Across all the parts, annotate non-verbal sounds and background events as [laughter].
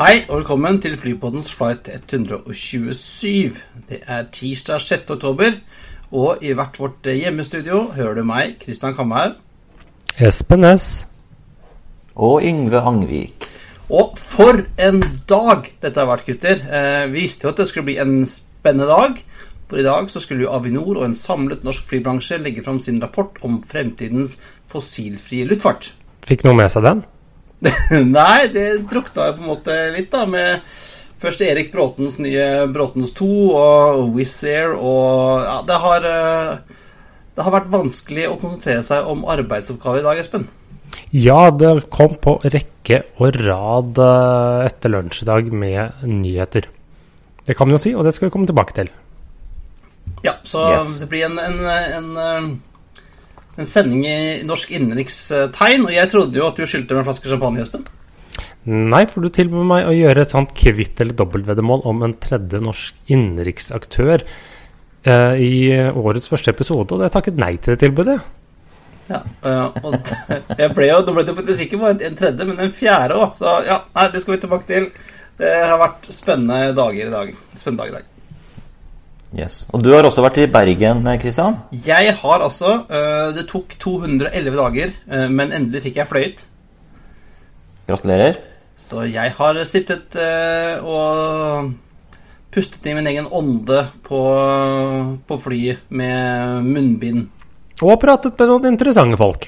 Hei og velkommen til Flypoddens flight 127. Det er tirsdag 6. oktober, og i hvert vårt hjemmestudio hører du meg, Kristian Kamhaug. Espen Næss. Og Yngve Angvik. Og for en dag dette har vært, gutter. Eh, vi visste jo at det skulle bli en spennende dag. For i dag så skulle jo Avinor og en samlet norsk flybransje legge fram sin rapport om fremtidens fossilfrie luftfart. Fikk noen med seg den? [laughs] Nei, det drukna jo på en måte litt, da, med først Erik Bråtens nye Bråtens 2 og Wizz Air og Ja, det har eh, Det har vært vanskelig å konsentrere seg om arbeidsoppgaver i dag, Espen. Ja, det kom på rekke og rad eh, etter lunsj i dag med nyheter. Det kan vi jo si, og det skal vi komme tilbake til. Ja, så Yes. det blir en, en, en, eh, en sending i norsk innenrikstegn. Og jeg trodde jo at du skyldte meg en flaske champagne, Espen. Nei, for du tilbød meg å gjøre et sånt kvitt- eller dobbeltveddemål om en tredje norsk innenriksaktør eh, i årets første episode, og jeg takket nei til det tilbudet. Ja, eh, og [laughs] jeg ble jo, Nå ble det faktisk ikke bare en tredje, men en fjerde òg. Så ja, nei, det skal vi tilbake til. Det har vært spennende dager i dag. Spennende dag i dag. Yes. Og du har også vært i Bergen, Kristian. Jeg har altså eh, Det tok 211 dager, eh, men endelig fikk jeg fløyet. Gratulerer. Så jeg har sittet eh, og pustet i min egen ånde på, på flyet med munnbind. Og pratet med noen interessante folk.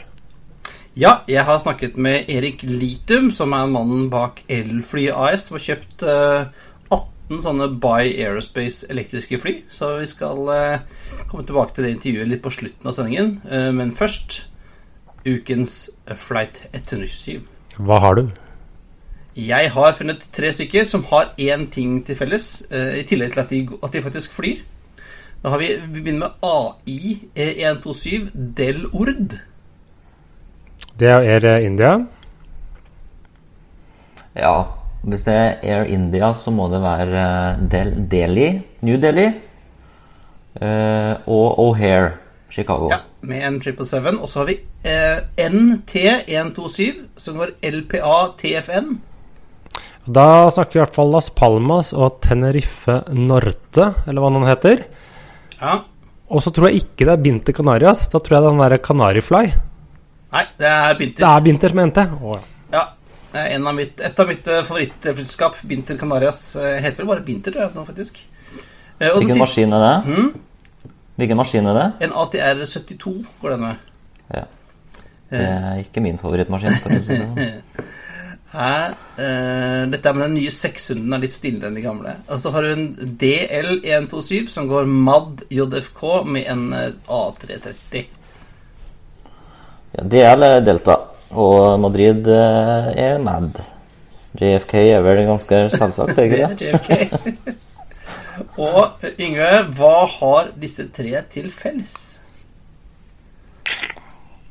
Ja, jeg har snakket med Erik Litum, som er mannen bak Elfly AS, og kjøpt eh, 18 sånne By Aerospace elektriske fly. Så vi skal eh, komme tilbake til det intervjuet litt på slutten av sendingen. Eh, men først ukens Flight 127. Hva har du? Jeg har funnet tre stykker som har én ting til felles, eh, i tillegg til at de, at de faktisk flyr. Da har vi, vi begynner med AI eh, 127 Del Ord. Det er India. Ja, hvis det er Air India, så må det være eh, Del Delhi, New Delhi. eh, og O'Hare, Chicago. Ja, med en 777. Og så har vi eh, NT127, som går LPA TFN. Da snakker vi i hvert fall Las Palmas og Tenerife Norte, eller hva den heter. Ja. Og så tror jeg ikke det er Binter Canarias. Da tror jeg det er den derre Canarifly. Nei, det er Det er Binter, med NT, Å, ja. Ja, det er en av mitt, et av mitt favorittflyttskap Binter Canarias. Eh, heter vel bare Binter, tror jeg nå, faktisk. Eh, og Hvilken siste, maskin er det? Hvilken maskin er det? en ATR 72 går den med. Ja. Det er ikke min favorittmaskin. si det sånn. [laughs] Her, eh, dette er med den nye 600 er litt stillere enn de gamle. Og så har du en DL127 som går MAD JFK med en eh, A330. Ja, DL er Delta, og Madrid eh, er MAD. JFK er vel ganske selvsagt, ikke det? [laughs] JFK. Og Yngve, hva har disse tre til felles?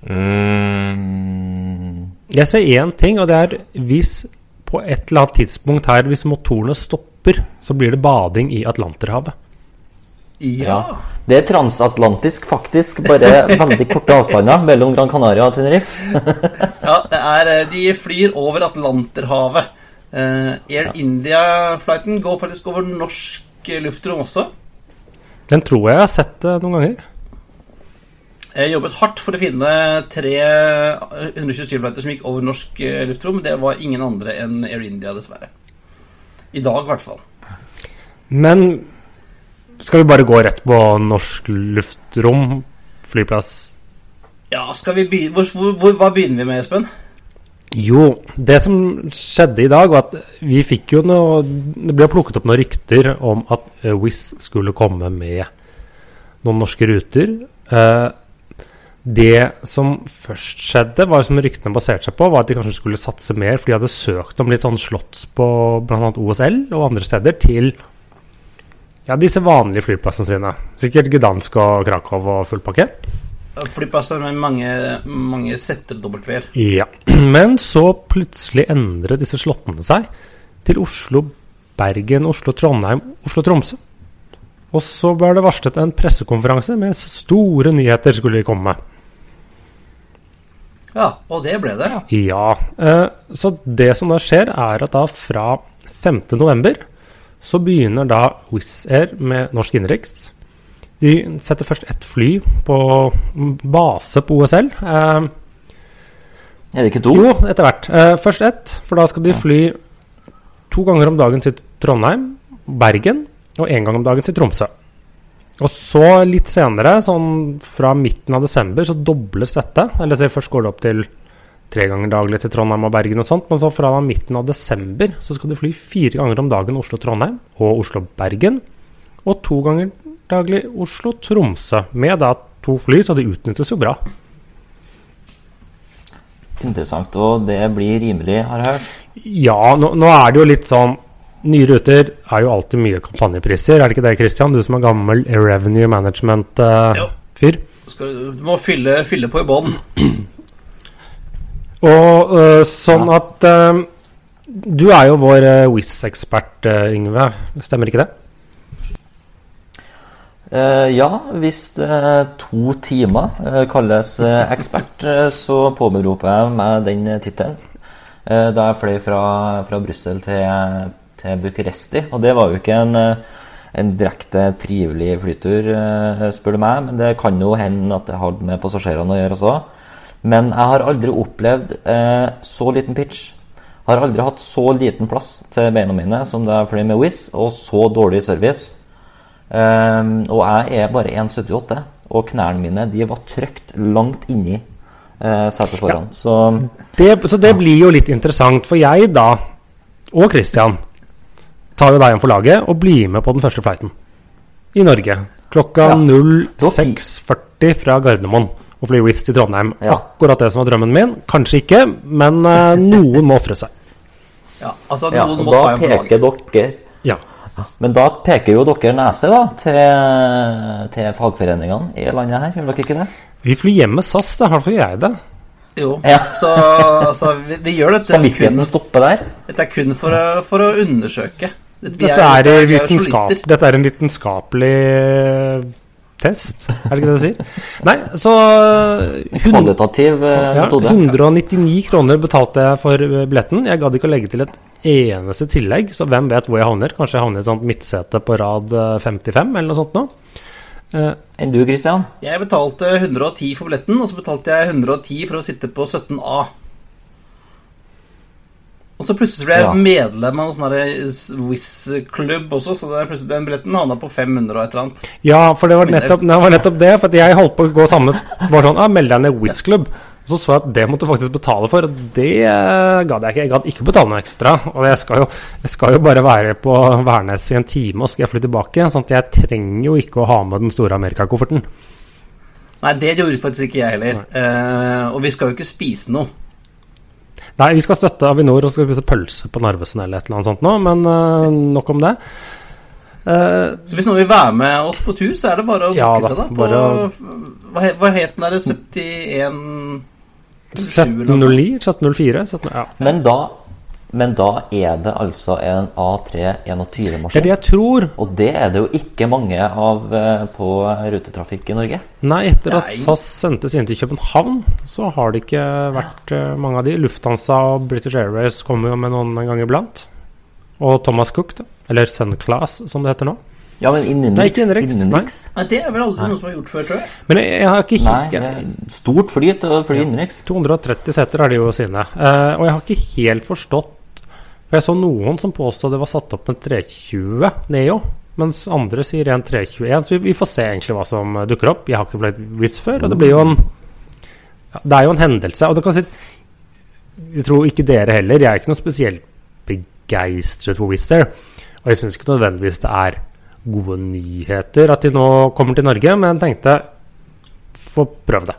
Mm, Jeg ser én ting, og det er hvis på et eller annet tidspunkt her, hvis motorene stopper, så blir det bading i Atlanterhavet. Ja. Det er transatlantisk, faktisk. Bare veldig korte avstander mellom Gran Canaria og Tenerife. [laughs] ja det er, eh, de flyr over Atlanterhavet. Eh, Air India-flighten går faktisk over norsk luftrom også. Den tror jeg jeg har sett eh, noen ganger. Jeg jobbet hardt for å finne tre 127-flighter som gikk over norsk luftrom. Det var ingen andre enn Air India, dessverre. I dag, i hvert fall. Men skal vi bare gå rett på norsk luftrom, flyplass? Ja, skal vi begynne hvor, hvor, hvor, Hva begynner vi med, Espen? Jo, det som skjedde i dag, var at vi fikk jo noe Det ble plukket opp noen rykter om at eh, Wizz skulle komme med noen norske ruter. Eh, Det som først skjedde, var som ryktene baserte seg på, var at de kanskje skulle satse mer, for de hadde søkt om litt sånn slotts på bl.a. OSL og andre steder til ja, disse vanlige flyplassene sine. Sikkert Gdansk og Krakow og full pakke. Flyplasser med mange, mange setter W-er. Ja. [clears throat] Men så plutselig endret disse slottene seg til Oslo, Bergen, Oslo, Trondheim, Oslo, Tromsø. Og så ble det varslet en pressekonferanse med store nyheter skulle de komme med. Ja, og det ble det. Ja. ja. så det som da skjer, er at da fra 5.11. så begynner da Wizz Air med norsk innenriks. De setter først ett fly på base på OSL. Eh, Er det ikke to? jo, etter hvert. Eh, først ett, for da skal de fly to ganger om dagen til Trondheim, Bergen og én gang om dagen til Tromsø. Og så litt senere, sånn fra midten av desember, så dobles dette. Eller så først går det opp til tre ganger daglig til Trondheim og Bergen og sånt, men så fra midten av desember så skal de fly fire ganger om dagen Oslo-Trondheim og Oslo-Bergen. Og to ganger daglig Oslo-Tromsø, med da to fly, så de utnyttes jo bra. Interessant. Og det blir rimelig, har jeg hørt. Ja, nå, nå er det jo litt sånn Nye ruter er jo alltid mye kampanjepriser, er det ikke det, Christian? Du som er gammel revenue management-fyr. Uh, du må fylle, fylle på i bånn. Og uh, sånn at øh, Du er jo vår uh, WIS-ekspert, uh, Yngve. Stemmer ikke det? Uh, ja, hvis eh, to timer eh, kalles eh, ekspert, eh, så påberoper jeg meg den eh, tittelen. Eh, da jeg fløy fra, fra Brussel til, til Bucuresti. Og det var jo ikke en, eh, en direkte trivelig flytur, eh, spør du meg. Men det kan jo hende at det hadde med passasjerene å gjøre også. Men jeg har aldri opplevd eh, så liten pitch. Har aldri hatt så liten plass til beina mine som da jeg fløy med Wizz, og så dårlig service. Eh, og jeg er bare 1,78, og knærne mine de var trykt langt inni eh, setet foran. Så det? Så det blir jo litt interessant, for jeg da, og Christian, tar jo deg igjen for laget og blir med på den første flighten i Norge. Klokka Ja. 06.40 fra Gardermoen og fly Wizz til Trondheim. Ja. Akkurat det som var drømmen min. Kanskje ikke, men uh, noen må ofre seg. Ja, altså ja, og må da ta en peker dere Ja. Men da peker jo dere nese da til, til fagforeningene i landet her, gjør dere ikke det? Vi flyr hjem med SAS, det er hvert jeg det. Jo, Ja. så altså, vi, vi gjør dette Samvittigheten stopper der. dette er kun for å, for å undersøke. Dette, vi Dette er, vi i dette er en vitenskapelig test, er det ikke det du sier? Nei, så hun, Kvalitativ eh, ja, metode. 199 kroner betalte jeg for øh, billetten. Jeg gadd ikke å legge til et eneste tillegg, så hvem vet hvor jeg havner? Kanskje jeg havner i et sånt midtsete på rad øh, 55, eller noe sånt nå. Eh, Enn du, Christian? Jeg betalte 110 for billetten, og så betalte jeg 110 for å sitte på 17A. Og så plutselig ble jeg Ja. medlem av en sånn Wizz-klubb også, så den billetten havna på 500 og et eller annet. Ja, for det var nettopp, det var nettopp det. For jeg holdt på å gå sammen Var sånn, ah, Meld deg ned i Wizz-klubb. Og så så jeg at det måtte du faktisk betale for, og det eh, gadd jeg ikke. Jeg gadd ikke betale noe ekstra. Og jeg skal, jo, jeg skal jo bare være på Værnes i en time, og så skal jeg fly tilbake. Sånn at jeg trenger jo ikke å ha med den store Amerikakofferten. Nei, det gjorde faktisk ikke jeg heller. Uh, og vi skal jo ikke spise noe. Nei, vi skal støtte Avinor og skal spise pølse på Narvesen eller et eller annet sånt nå, men uh, nok om det. Uh, Så hvis noen vil være med oss på tur, så er det bare å Ja booke seg, da. På, å... hva, hva het den derre 71 1709? 1704? 17, ja. Men da, men da er det altså en Det er det jeg tror. Og det er det jo ikke mange av eh, på rutetrafikk i Norge. Nei, etter at Nei. SAS sendte sine til København, så har det ikke vært eh, mange av de. Lufthansa og British Airways kommer jo med noen en gang iblant. Og Thomas Cook, da. Eller Sunclass, som det heter nå. Ja, men innenriks Nei, ikke innenriks, innenriks. Nei, det er vel aldri noen som har gjort før, tror jeg. Men jeg, jeg har ikke Nei, det er stort fly til å fly innenriks. 230 seter har de jo sine. Uh, og jeg har ikke helt forstått For jeg så noen som påstod det var satt opp en 320 Neo. Mens andre sier en 321. Så vi, vi får se egentlig hva som eh, dukker opp. Jeg har ikke blitt viss før, og det blir jo en Det er jo en hendelse. Og du kan si Jeg tror ikke dere heller. Jeg er ikke noe spesielt begeistret for Wizz Air. Og jeg syns ikke nødvendigvis det er gode nyheter at de nå kommer til Norge, men jeg tenkte få prøve det.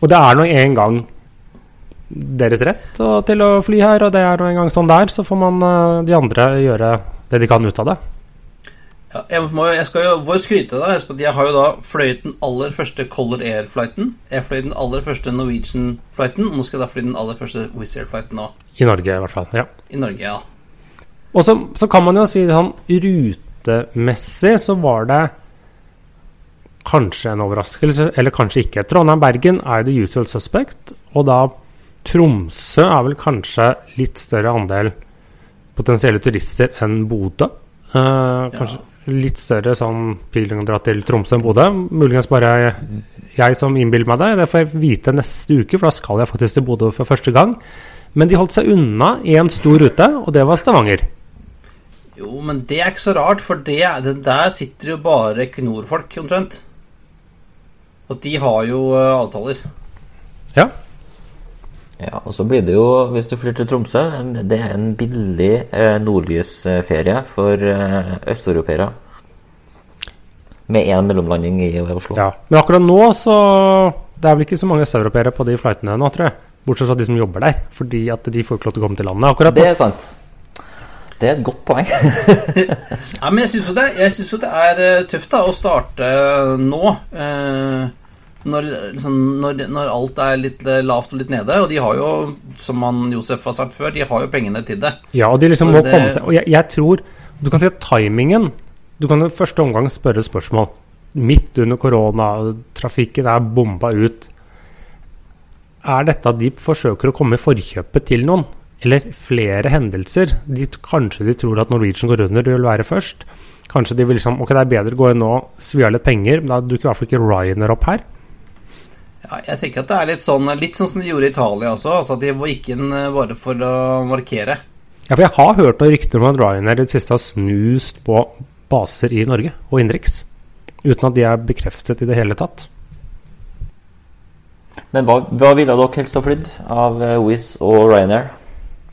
Og det er nå en gang deres rett og, til å fly her, og det er nå engang sånn det er. Så får man eh, de andre gjøre det de kan ut av det. Ja, jeg, må, jeg skal jo vår skryte deg. Jeg har jo da fløyet den aller første Color Air-flighten. Jeg fløy den aller første Norwegian-flighten. Og nå skal jeg da fly den aller første Wizz Air-flighten òg. I Norge, i hvert fall. ja. I Norge, ja. Og så, så kan man jo si sånn rutemessig så var det kanskje en overraskelse, eller kanskje ikke. Trondheim-Bergen er the usual suspect, og da Tromsø er vel kanskje litt større andel potensielle turister enn Bodø. Eh, kanskje litt større sånn dra til Tromsø enn Bodø. Muligens bare jeg, jeg som innbiller meg det. Det får jeg vite neste uke, for da skal jeg faktisk til Bodø for første gang. Men de holdt seg unna én stor rute, og det var Stavanger. Jo, men det er ikke så rart, for det, det der sitter jo bare Equinor-folk, omtrent. Og de har jo uh, avtaler. Ja. Ja, og så blir det jo, hvis du flyr til Tromsø, det er en billig eh, nordlysferie for eh, østeuropeere. Med én mellomlanding i Oslo. ja. Men akkurat nå så Det er vel ikke så mange østeuropeere på de flightene nå, tror jeg. Bortsett fra de som jobber der. Fordi at de får ikke lov til å komme til landet. Akkurat Det er sant. Det er et godt poeng. [laughs] Ja, men jeg syns jo, synes jo det er eh, tøft da å starte eh, nå. eh, når, liksom, når, når alt er litt eh, lavt og litt nede. Og de har jo, som han Josef har sagt før, de har jo pengene til det. Ja, og de liksom må det- komme seg Og jeg, jeg tror Du kan si at timingen Du kan i første omgang spørre spørsmål. Midt under korona, trafikken er bomba ut. Er dette at de forsøker å komme i forkjøpet til noen? Eller flere hendelser? De, kanskje de tror at Norwegian går under, det vil være først. Kanskje de vil liksom Ok, det er bedre å gå inn nå, svi av litt penger, men da dukker i hvert fall ikke Ryanair opp her. Ja, jeg tenker at det er litt sånn, litt sånn som de gjorde i Italia også. Altså at de gikk inn eh, bare for å markere. Ja, for jeg har hørt noen rykter om at Ryanair i det siste har snust på baser i Norge og innenriks. Uten at de er bekreftet i det hele tatt. Men hva, hva ville dere helst ha flydd av eh, Wizz og Ryanair?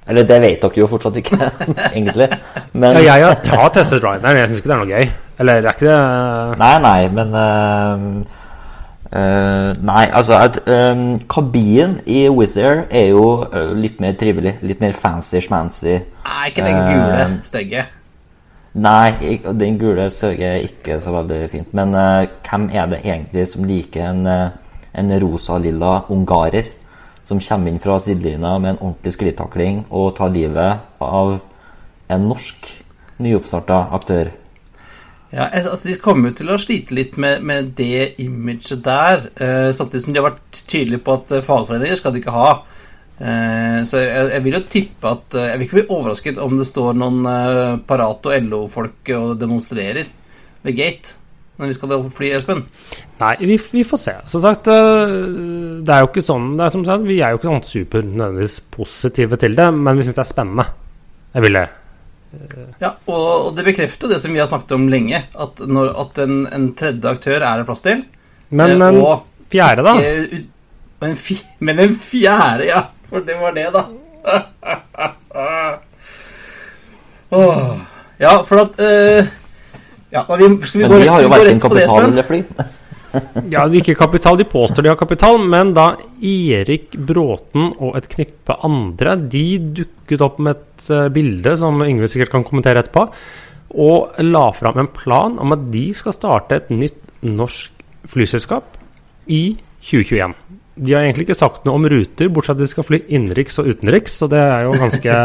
Eller det vet dere jo fortsatt ikke, [laughs] egentlig. Men Ja, jeg, har- jeg har testet Ryanair, jeg syns ikke det er noe gøy. Eller det er ikke det Nei, nei, men eh, eh, Nei, altså at, um, Kabinen i Wizz Air er jo uh, litt mer trivelig. Litt mer fancy-schmancy. Er ikke den gule uh, stygge? Nei, den gule stygge er ikke så veldig fint. Men hvem er det egentlig som liker en, en rosa-lilla ungarer? Som kommer inn fra sidelinja med en ordentlig sklitakling og tar livet av en norsk nyoppstarta aktør. Ja, altså De kommer jo til å slite litt med, med det imaget der. Eh, samtidig som de har vært tydelige på at eh, fagforeninger skal de ikke ha. Eh, så jeg, jeg vil jo tippe at eh, Jeg vil ikke bli overrasket om det står noen eh, Parat og LO-folk og demonstrerer ved gate når vi skal fly, Espen. Nei, vi, vi får se. Som sagt, øh, det er jo ikke sånn er sagt, Vi er jo ikke sånn super nødvendigvis positive til det, men vi syns det er spennende. Jeg vil det. Ja, og, og det bekrefter det som vi har snakket om lenge, at, når, at en, en tredje aktør er det plass til. Men Eh, en og fjerde, da? en fi, men en fjerde, ja. For det var det, da. [laughs] oh, Ja, for at uh, Ja, vi, skal vi Men gå rett, rett, har jo skal vi gå verken rett på det, kapital eller fly. [laughs] Ja, ikke kapital, de påstår de har kapital, men da Erik Bråten og et knippe andre De dukket opp med et eh, bilde som Yngve sikkert kan kommentere etterpå, og la fram en plan om at de skal starte et nytt norsk flyselskap i 2021. De har egentlig ikke sagt noe om ruter, bortsett fra at de skal fly innenriks og utenriks, så det er jo ganske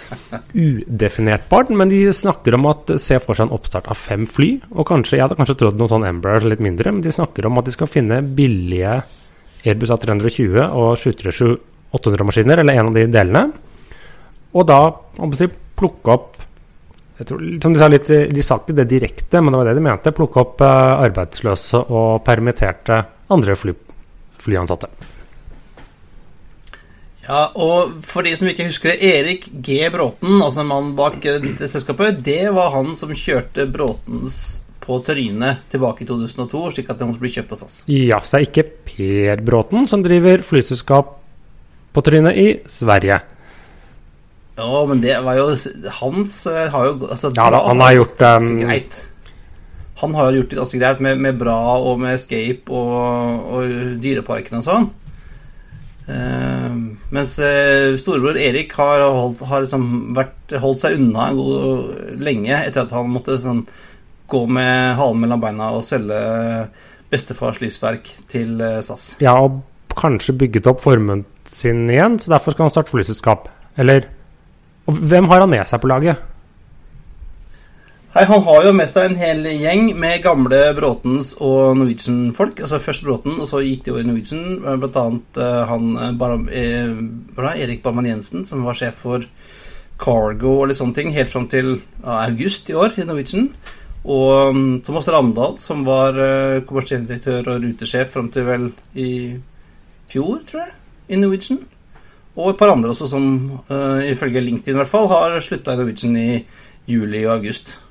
[laughs] udefinertbart. Men de snakker om at se for seg en oppstart av fem fly. Og kanskje, jeg hadde kanskje trodd noe sånn Embraer litt mindre, men de snakker om at de skal finne billige Airbus A320 og 737 800-maskiner, eller en av de delene. Og da si, plukke opp jeg tror, som De sa litt, de sa ikke det direkte, men det var det de mente. Plukke opp eh, arbeidsløse og permitterte andre fly, flyansatte. Ja, og for de som ikke husker det, Erik G. Bråten, altså mannen bak eh, dette selskapet, det var han som kjørte Bråtens på trynet tilbake i 2002, slik at det måtte bli kjøpt av SAS. Ja, så er ikke Per Bråten som driver flyselskap på trynet i Sverige. Ja, men det var jo Hans eh, har jo altså, Ja da, han har gjort en greit. Han har gjort det ganske greit med, med Bra og med Escape og, og Dyreparken og sånn. Eh, mens eh, storebror Erik har, holdt, har liksom vært, holdt seg unna god lenge etter at han måtte sånn, gå med halen mellom beina og selge bestefars livsverk til eh, SAS. Ja, og kanskje bygget opp formuen sin igjen, så derfor skal han starte flyselskap. Eller og Hvem har han med seg på laget? Hei, Han har jo med seg en hel gjeng med gamle Bråtens og Norwegian-folk. Altså Først Bråten, og så gikk de over i Norwegian. Blant annet uh, han eh, Erik Barman Jensen, som var sjef for Cargo og litt sånne ting, helt fram til august i år i Norwegian. Og um, Thomas Ramdal, som var uh, kommersiell direktør og rutesjef fram til vel i fjor, tror jeg, i Norwegian. Og et par andre også som uh, ifølge LinkedIn i hvert fall har slutta i Norwegian i juli og august.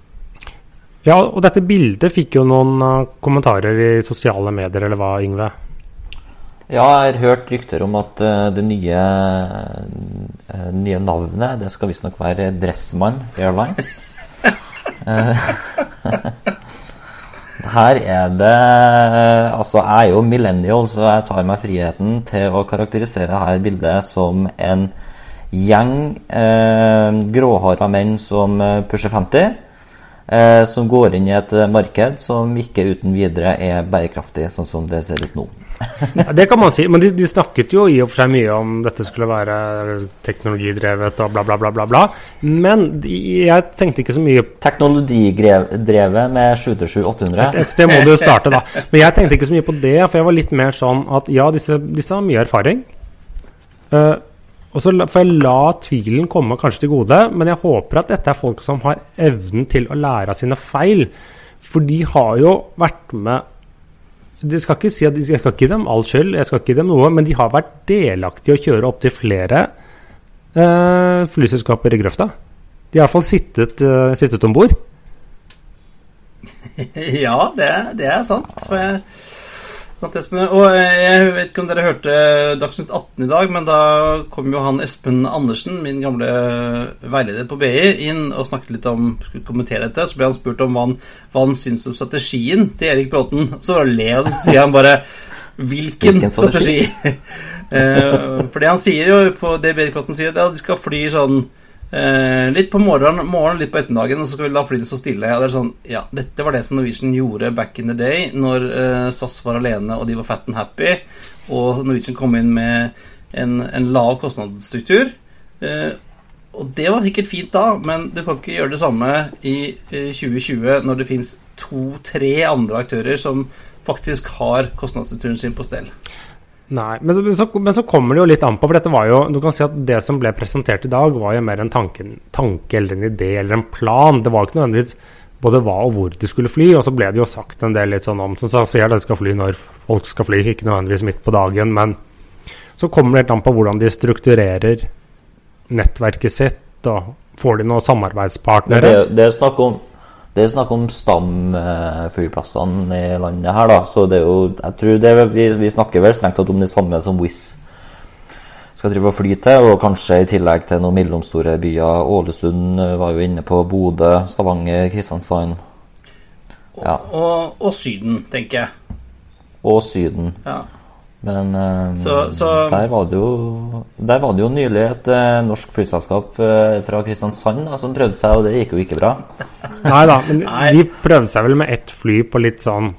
Ja, og dette bildet fikk jo noen uh, kommentarer i sosiale medier, eller hva, Yngve? Ja, jeg har hørt rykter om at uh, det nye, uh, nye navnet det skal visstnok være Dressmann Airlines. [laughs] [laughs] Her er det Altså, jeg er jo millennial, så jeg tar meg friheten til å karakterisere dette bildet som en gjeng eh, gråhåra menn som pusher 50. Eh, som går inn i et marked som ikke uten videre er bærekraftig, sånn som det ser ut nå. [laughs] ja, det kan man si, men de, de, snakket jo i og for seg mye om dette skulle være teknologidrevet og bla, bla, bla. bla, bla. Men de, jeg tenkte ikke så mye Teknologidrevet med 727-800? Et, et, sted må du starte, da. [laughs] Men jeg tenkte ikke så mye på det, for jeg var litt mer sånn at ja, disse, disse har mye erfaring. Uh, og så får jeg la tvilen komme kanskje til gode, men jeg håper at dette er folk som har evnen til å lære av sine feil. For de har jo vært med det skal ikke si at Jeg skal gi dem all skyld, jeg skal ikke gi dem noe, men de har vært delaktige i å kjøre opptil flere eh, flyselskaper i grøfta. De har iallfall sittet, uh, sittet om bord. [laughs] ja, det, det, er sant. For jeg og jeg vet ikke om dere hørte Dagsnytt 18 i dag, men da kom jo han Espen Andersen, min gamle veileder på BI, inn og snakket litt om skulle kommentere dette. Så ble han spurt om hva han, hva han syns om strategien til Erik Bråten. Så ler han, så sier han bare Hvilken, Hvilken strategi? strategi? [laughs] for det han sier jo på det Erik Bråten sier, det er at de skal fly sånn Eh, litt på morgenen, morgen, litt på ettermiddagen, og så skal vi la flyene stå stille. Ja, det er sånn, ja, dette var det som Norwegian gjorde back in the day, når eh, SAS var alene og de var fat and happy, og Norwegian kom inn med en, en lav kostnadsstruktur. Eh, og det var sikkert fint da, men du kan ikke gjøre det samme i 2020 eh, når det fins to-tre andre aktører som faktisk har kostnadsstrukturen sin på stell. Nei, men så, men så, kommer det jo litt an på, for dette var jo Du kan si at det som ble presentert i dag, var jo mer en tanke, tanke eller en idé eller en plan. Det var ikke nødvendigvis både hva og hvor de skulle fly. Og så ble det jo sagt en del litt sånn om som så sier at de skal fly når folk skal fly, ikke nødvendigvis midt på dagen. Men så kommer det helt an på hvordan de strukturerer nettverket sitt. Og får de noen samarbeidspartnere? Det, det er snakk om det er snakk om stamflyplassene i landet her, da. Så det er jo Jeg tror det, vi, vi snakker vel strengt tatt om det samme som Wizz skal drive og fly til. Og kanskje i tillegg til noen mellomstore byer. Ålesund var jo inne på Bodø, Stavanger, Kristiansand. Ja. Og, og, og Syden, tenker jeg. Og Syden. Ja. Men um, så, så, der, var jo, der, var det jo, nylig et uh, norsk flyselskap uh, fra Kristiansand da, som prøvde seg, og det gikk jo ikke bra. [laughs] Nei da, men Nei. de prøvde seg vel med ett fly på litt sånn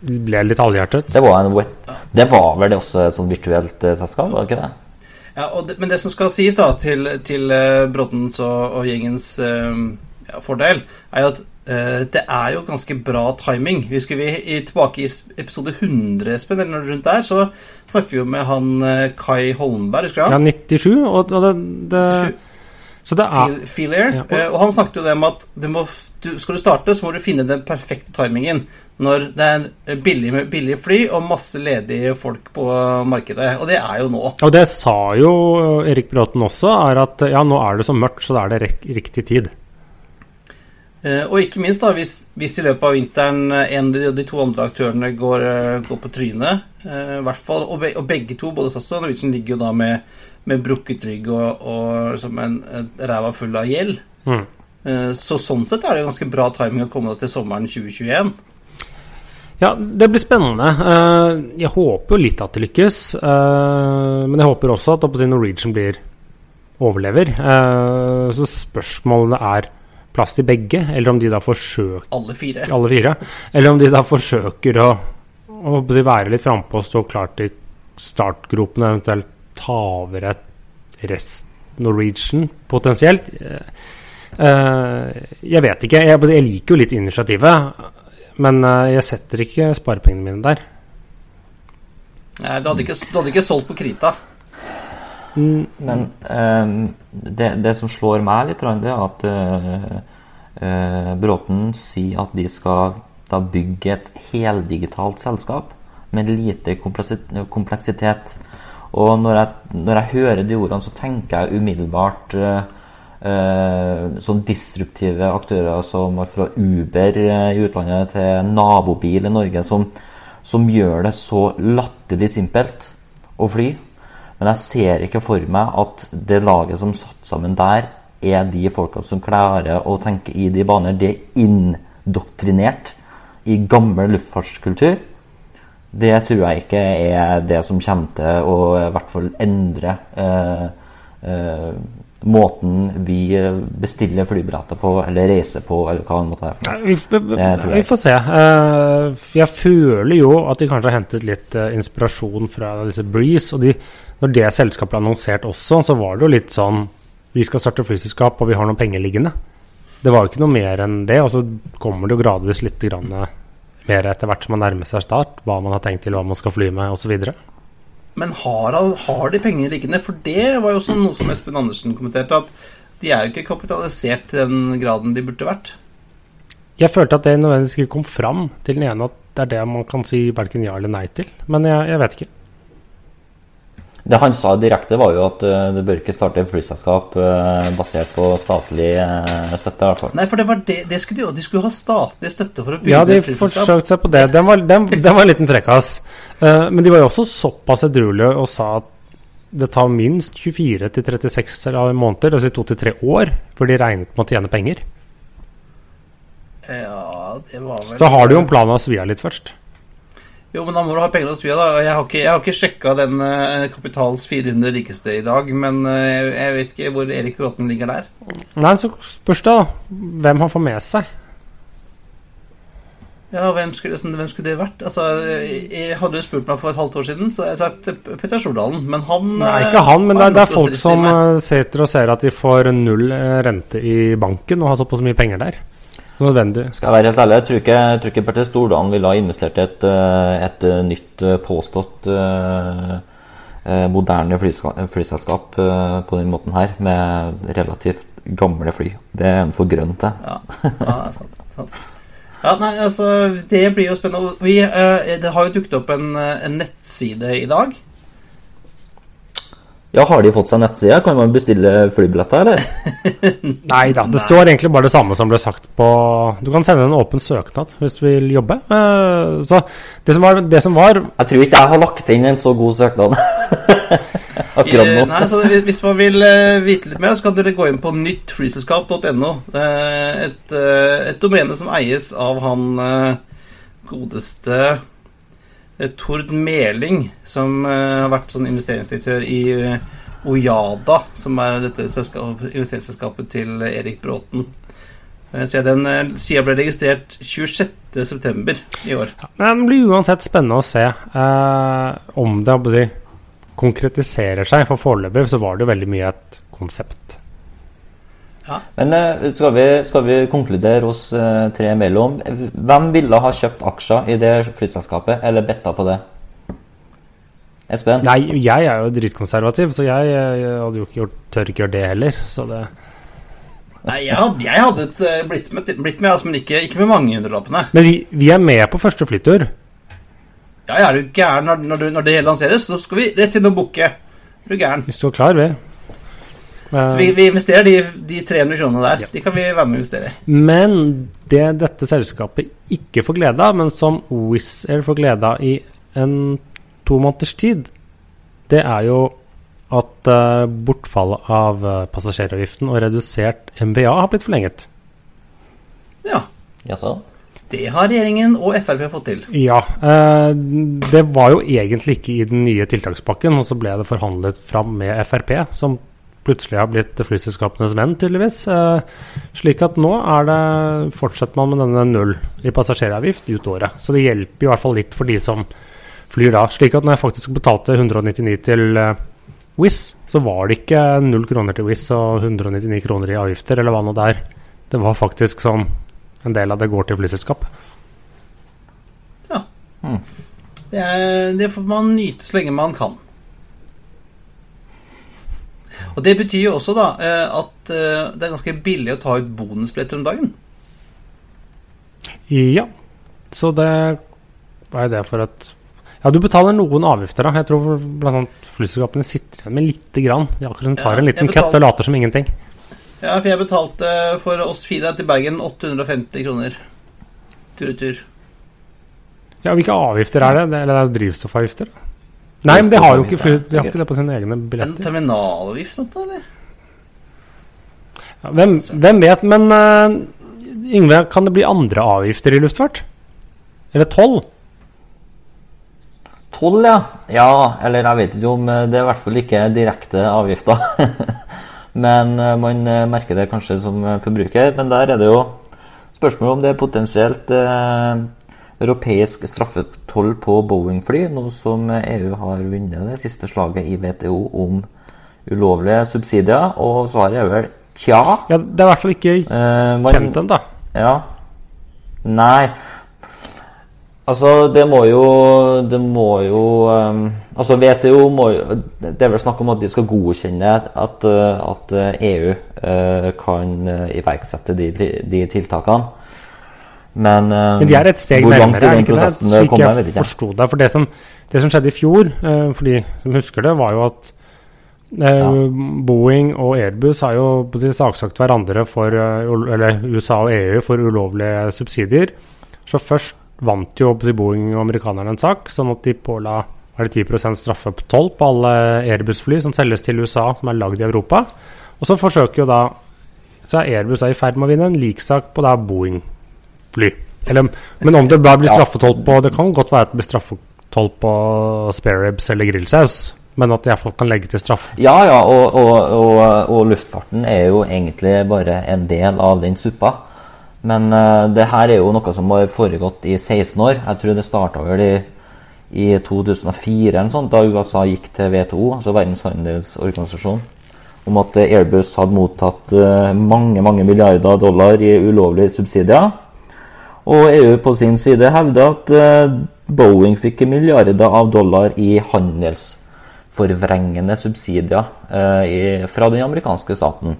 Ble litt halvhjertet? Det var, en, det var vel også et sånn virtuelt uh, selskap, var det ikke det? Ja, det, Men det som skal sies da til, til Broddens og, og gjengens ja, fordel, er jo at det er jo ganske bra timing. Vi i, tilbake i episode 100, Espen, eller noe rundt der, så snakket vi jo med han uh, Kai Holmberg, husker du? Ja, 97. Og, det, det, 97. Så det er Feel, Air. Ja, og, uh, og, han snakket jo det om at må, du, skal du starte, så må du finne den perfekte timingen. Når det er billig med billige fly og masse ledige folk på markedet. Og det er jo nå. Og det sa jo Erik Bråten også, er at ja, nå er det så mørkt, så da er det riktig tid. Eh, og ikke minst da, hvis, hvis, i løpet av vinteren eh, en av de to andre aktørene går, eh, går på trynet, i hvert fall, og, be, og, begge to, både SAS og Norwegian, ligger jo da med, med brukket rygg og, og liksom en, en ræva full av gjeld. Mm. Så sånn sett er det ganske bra timing å komme til sommeren 2021. Ja, det blir spennende. Jeg håper jo litt at det lykkes. Men jeg håper også at Norwegian blir overlever. Så spørsmålet er plass til begge, eller om de da forsøker Alle fire. alle fire. Eller om de da forsøker å, å være litt frampå og stå klar til startgropene, eventuelt ta over et rest Norwegian potensielt. Eh, Jeg vet ikke. Jeg, liker jo litt initiativet, men eh, jeg setter ikke sparepengene mine der. Nei, du hadde ikke, du hadde ikke solgt på krita. Men um, det, det som slår meg litt, det er at eh, Bråten sier at de skal da bygge et heldigitalt selskap med lite kompleksitet. Og når jeg, når jeg hører de ordene, så tenker jeg umiddelbart eh, eh, sånn disruptive aktører som alt fra Uber eh, i utlandet til nabobil i Norge, som, som gjør det så latterlig simpelt å fly. Men jeg ser ikke for meg at det laget som satt sammen der, er de folka som klarer å tenke i de baner. Det er indoktrinert i gammel luftfartskultur. Det tror jeg ikke er det som kommer til å i hvert fall endre eh, eh, måten vi bestiller flybilletter på, eller reiser på, eller hva det måtte være. Vi, vi, vi får se. Eh, jeg føler jo at de kanskje har hentet litt eh, inspirasjon fra disse Breeze. Og de, når det selskapet ble annonsert også, så var det jo litt sånn Vi skal starte flyselskap, og vi har noen penger liggende. Det var jo ikke noe mer enn det. Og så kommer det jo gradvis litt grann, eh, mer etter hvert som man nærmer seg start. Hva man har tenkt til, hva man skal fly med, osv. Men har, har de penger liggende? For det var jo også noe som Espen Andersen kommenterte, at de er jo ikke kapitalisert til den graden de burde vært. Jeg følte at det nødvendigvis ikke kom fram til den ene at det er det man kan si verken ja eller nei til. Men jeg, jeg vet ikke. Det han sa direkte, var jo at eh, det bør ikke starte et flyselskap eh, basert på statlig eh, støtte. i hvert fall. Nei, for det var det, det skulle de jo. De skulle ha statlig støtte for å bygge Ja, de et flyselskap. forsøkte seg på det. Den var, den, den var en liten frekkas. Eh, men de var jo også såpass edruelige og sa at det tar minst 24 til 36 måneder, dvs. Til tre år, før de regnet med å tjene penger. Ja, det var vel Så da har du jo en plan å svi av litt først. Jo, men da må du ha penger å Via, da. Jeg har ikke, jeg har ikke sjekka den eh, Kapitals 400 rikeste i dag, men eh, jeg, vet ikke hvor Erik Bråten ligger der. Nei, så spørs det da hvem han får med seg. Ja, hvem skulle, sånn, hvem skulle det vært? Altså, jeg, hadde du spurt meg for et halvt år siden, så hadde jeg sagt Petter Stordalen. Men han Nei, eh, ikke han, men det er, det er folk som sitter og ser at de får null rente i banken og har såpass mye penger der. Nødvendig. Skal jeg være helt ærlig, jeg tror ikke, jeg tror ikke Bertil Stordalen ville ha investert i et, eh, et eh, nytt eh, påstått moderne flyselskap på den måten her, med relativt gamle fly. Det er en for grønn til. Ja, ja sant, sant. Ja, nei, altså, Det blir jo spennende. Vi, eh, det har jo dukket opp en, en nettside i dag. Ja, har de fått seg nettside? Kan man bestille flybilletter, eller? [laughs] Nei da, det står egentlig bare det samme som ble sagt på Du kan sende en åpen søknad hvis du vil jobbe. Eh, Så det som var, det som var Jeg tror ikke jeg har lagt inn en så god søknad [laughs] akkurat Eh, nå. Nei, så Hvis man vil eh, vite litt mer, så kan dere gå inn på nyttflyselskap.no. Et, et domene som eies av han godeste Tord Meling, som eh, har vært sånn investeringsdirektør i Ojada, som er dette selskap, investeringsselskapet til Erik Bråten. Eh, Så den eh, sida ble registrert 26.9. i år. Men det blir uansett spennende å se eh, om det si, konkretiserer seg. For foreløpig så var det jo veldig mye et konsept. Men eh, skal vi, skal vi konkludere oss eh, tre imellom? Hvem ville ha kjøpt aksjer i det flyselskapet, eller betta på det? Espen? Nei, jeg er jo dritkonservativ, så jeg, jeg hadde jo ikke gjort, tør ikke gjøre det heller. Så det Nei, jeg hadde, jeg hadde et, eh, blitt med, blitt med altså, men ikke, ikke med mange hundrelappene. Men vi, vi er med på første flytur. Ja, jeg er du gæren når, når, når det hele lanseres, så skal vi rett inn og booke. Er du gæren? Hvis du er klar, vi. Så vi, Eh, vi investerer de, de 300 kronene der. De kan vi være med og investere i. Men det dette selskapet ikke får glede av, men som Wizz Air får glede av i en to måneders tid, det er jo at eh, bortfallet av eh, passasjeravgiften og redusert MVA har blitt forlenget. Ja. Jaså? Det har regjeringen og Frp fått til. Ja. eh, det var jo egentlig ikke i den nye tiltakspakken, og så ble det forhandlet fram med Frp, som plutselig har blitt flyselskapenes venn, tydeligvis. Eh, slik at nå er det, fortsetter man med denne null i passasjeravgift ut året. Så det hjelper i hvert fall litt for de som flyr da. Slik at når jeg faktisk betalte 199 til eh, Wizz, så var det ikke null kroner til Wizz og 199 kroner i avgifter, eller hva nå det er. Det var faktisk sånn en del av det går til flyselskapet. Det, er, det får man nyte så lenge man kan. Og Det betyr jo også da eh, at eh, det er ganske billig å ta ut bonusbilletter om dagen. Ja, så det er det for at Ja, du betaler noen avgifter, da. Jeg tror bl.a. flyselskapene sitter igjen med lite grann. De akkurat tar Ja, en liten betalte- kutt og later som ingenting. Ja, for jeg betalte for oss fire til Bergen 850 kroner tur-retur. Ja, Hvilke avgifter er det? det eller det er drivstoffavgifter? da? Nei, men de har jo ikke fly, de har ikke det på sine egne En terminalavgift, eller? Ja, hvem, hvem vet? Men uh, Yngve, kan det bli andre avgifter i luftfart? Eller toll? Toll, ja. Ja, eller jeg vet ikke om eh, Det er i hvert fall ikke direkte avgifter. [laughs] men eh, man merker det kanskje som forbruker. Men der er det jo spørsmål om det er potensielt eh, europeisk straffetoll på Boeing-fly, nå som EU har vunnet det siste slaget i WTO om ulovlige subsidier. Og svaret er vel tja. Ja, Det er i hvert fall ikke Eh, kjent ennå. ja. Nei. Altså, det må jo Det må jo um, Altså, WTO må jo Det er vel snakk om at de skal godkjenne at, at EU uh, kan uh, iverksette de, de tiltakene. Men, Men de er et steg nærmere, er ikke det? kommer, jeg jeg forsto det. For det som, det som skjedde i fjor, eh, for de som husker det, var jo at ja. Boeing og Airbus har jo på å si, saksøkt hverandre for eh, Eller USA og EU for ulovlige subsidier. Så først vant jo Boeing og amerikanerne en sak, sånn at de påla er det 10 straffe på toll på alle Airbus-fly som selges til USA, som er lagd i Europa. Og så forsøker jo da Så er Airbus i ferd med å vinne en liksak på da Boeing-fly. Eller, men om det bare blir Ja. straffetoll på Det kan godt være at det blir straffetoll på spareribs eller grillsaus, men at de iallfall kan legge til straff. Ja, ja, og, og, og, og luftfarten er jo egentlig bare en del av den suppa. Men uh, det her er jo noe som har foregått i 16 år. Jeg tror det starta vel i, i 2004 eller sånt, da USA gikk til WTO, altså Verdens handelsorganisasjon, om at Airbus hadde mottatt uh, mange mange milliarder dollar i ulovlige subsidier. Og EU på sin side hevder at eh, Boeing fikk milliarder av dollar i handelsforvrengende subsidier eh, fra den amerikanske staten.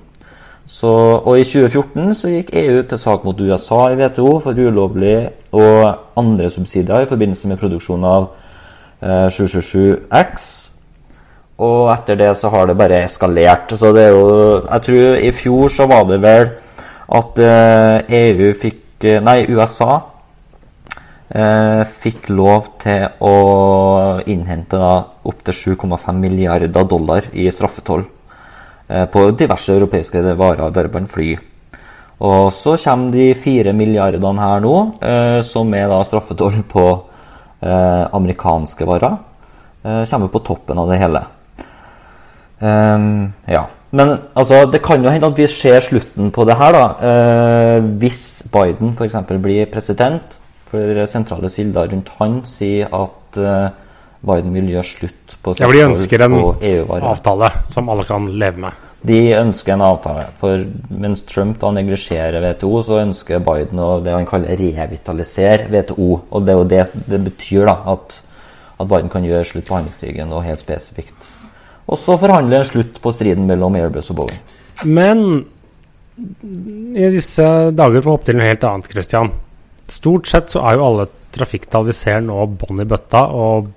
Så, og i 2014 så gikk EU til sak mot USA i WTO for ulovlig og andre subsidier i forbindelse med produksjon av eh, 777X. Og etter det så har det bare eskalert. Så det er jo Jeg tror i fjor så var det vel at eh, EU fikk eh, Nei, USA eh, fikk lov til å innhente da opptil 7,5 milliarder dollar i straffetoll eh, på diverse europeiske varer, deriblant fly. Og så kommer de fire milliardene her nå, eh, som er da straffetoll på eh, amerikanske varer. Eh, kommer på toppen av det hele. Ehm, ja. Men altså, det kan jo hende at vi ser slutten på det her, da. Eh, hvis Biden f.eks. blir president. For sentrale kilder rundt han sier at eh, Biden vil gjøre slutt på Ja, for de ønsker en avtale som alle kan leve med. De ønsker en avtale. For mens Trump da neglisjerer WTO, så ønsker Biden å det han kaller revitalisere WTO. Og det er jo det det betyr, da. At, at Biden kan gjøre slutt på handelskrigen, og helt spesifikt. Og så forhandle en slutt på striden mellom Airbus og Boeing. Men i disse dager, får vi hoppe til noe helt annet, Christian. Stort sett så er jo alle trafikktall vi ser nå, bånn i bøtta, og,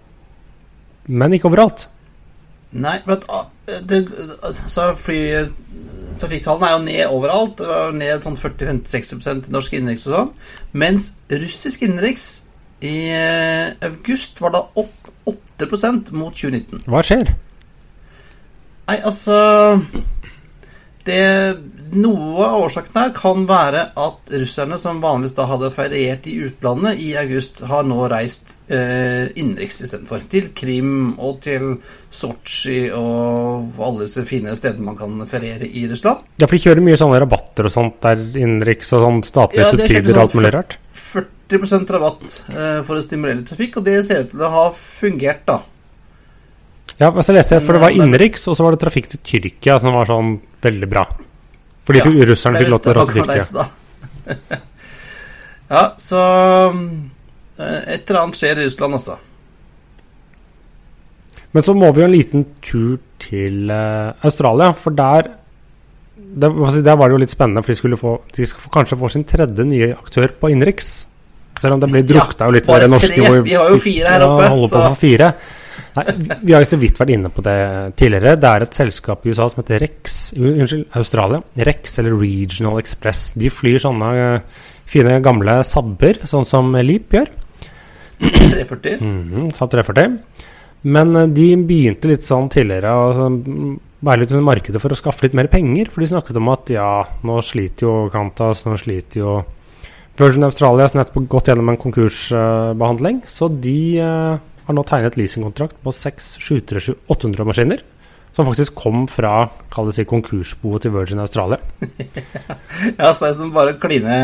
men ikke overalt. Nei, for at ah, det, så fly, Trafikktallene er jo ned overalt. Det var ned sånn 40-50-60 i norsk innenriks og sånn. Mens russisk innenriks i eh, august var da opp 8% mot 2019. Hva skjer? Nei, altså det, Noe av årsaken her kan være at russerne, som vanligvis da hadde feriert i utlandet i august, har nå reist eh, innenriks istedenfor. Til Krim og til Sotsji og alle disse fine stedene man kan feriere i Russland. Ja, for de kjører mye sånne rabatter og sånt der innenriks og sånn statlige Ja, er subsidier og sånn alt mulig rart. 40 rabatt eh, for å stimulere trafikk, og det ser ut til å ha fungert, da. Ja, men så leste jeg, for det var innenriks, og så var det trafikk til Tyrkia som var sånn veldig bra. Fordi Ja, russerne fikk lov til å er Tyrkia. [laughs] ja, så eh, Et eller annet skjer i Russland, altså. Men så må vi jo en liten tur til eh, Australia, for der det, Der var det jo litt spennende, for de skulle få, de skal få, kanskje få sin tredje nye aktør på innenriks. Selv om det blir drukta jo litt med det norske. Vi har jo fire her oppe, Ja, holder på så- å fire. Nei, vi har jo så vidt vært inne på det tidligere. Det er et selskap i USA som heter Rex Unnskyld, Australia. Rex, eller Regional Express. De flyr sånne eh, fine, gamle sabber, sånn som Leap gjør. 340. Mhm, Saab 340. Men eh, de begynte litt sånn tidligere å sånn, være litt under markedet for å skaffe litt mer penger. For de snakket om at ja, nå sliter jo Kantas, nå sliter jo Virgin Australia som nettopp gått gjennom en konkursbehandling. så de eh, har nå tegnet leasingkontrakt på seks 737-800-maskiner. Som faktisk kom fra kall det si, konkursboet til Virgin Australia. [laughs] Ja, så det er som bare kline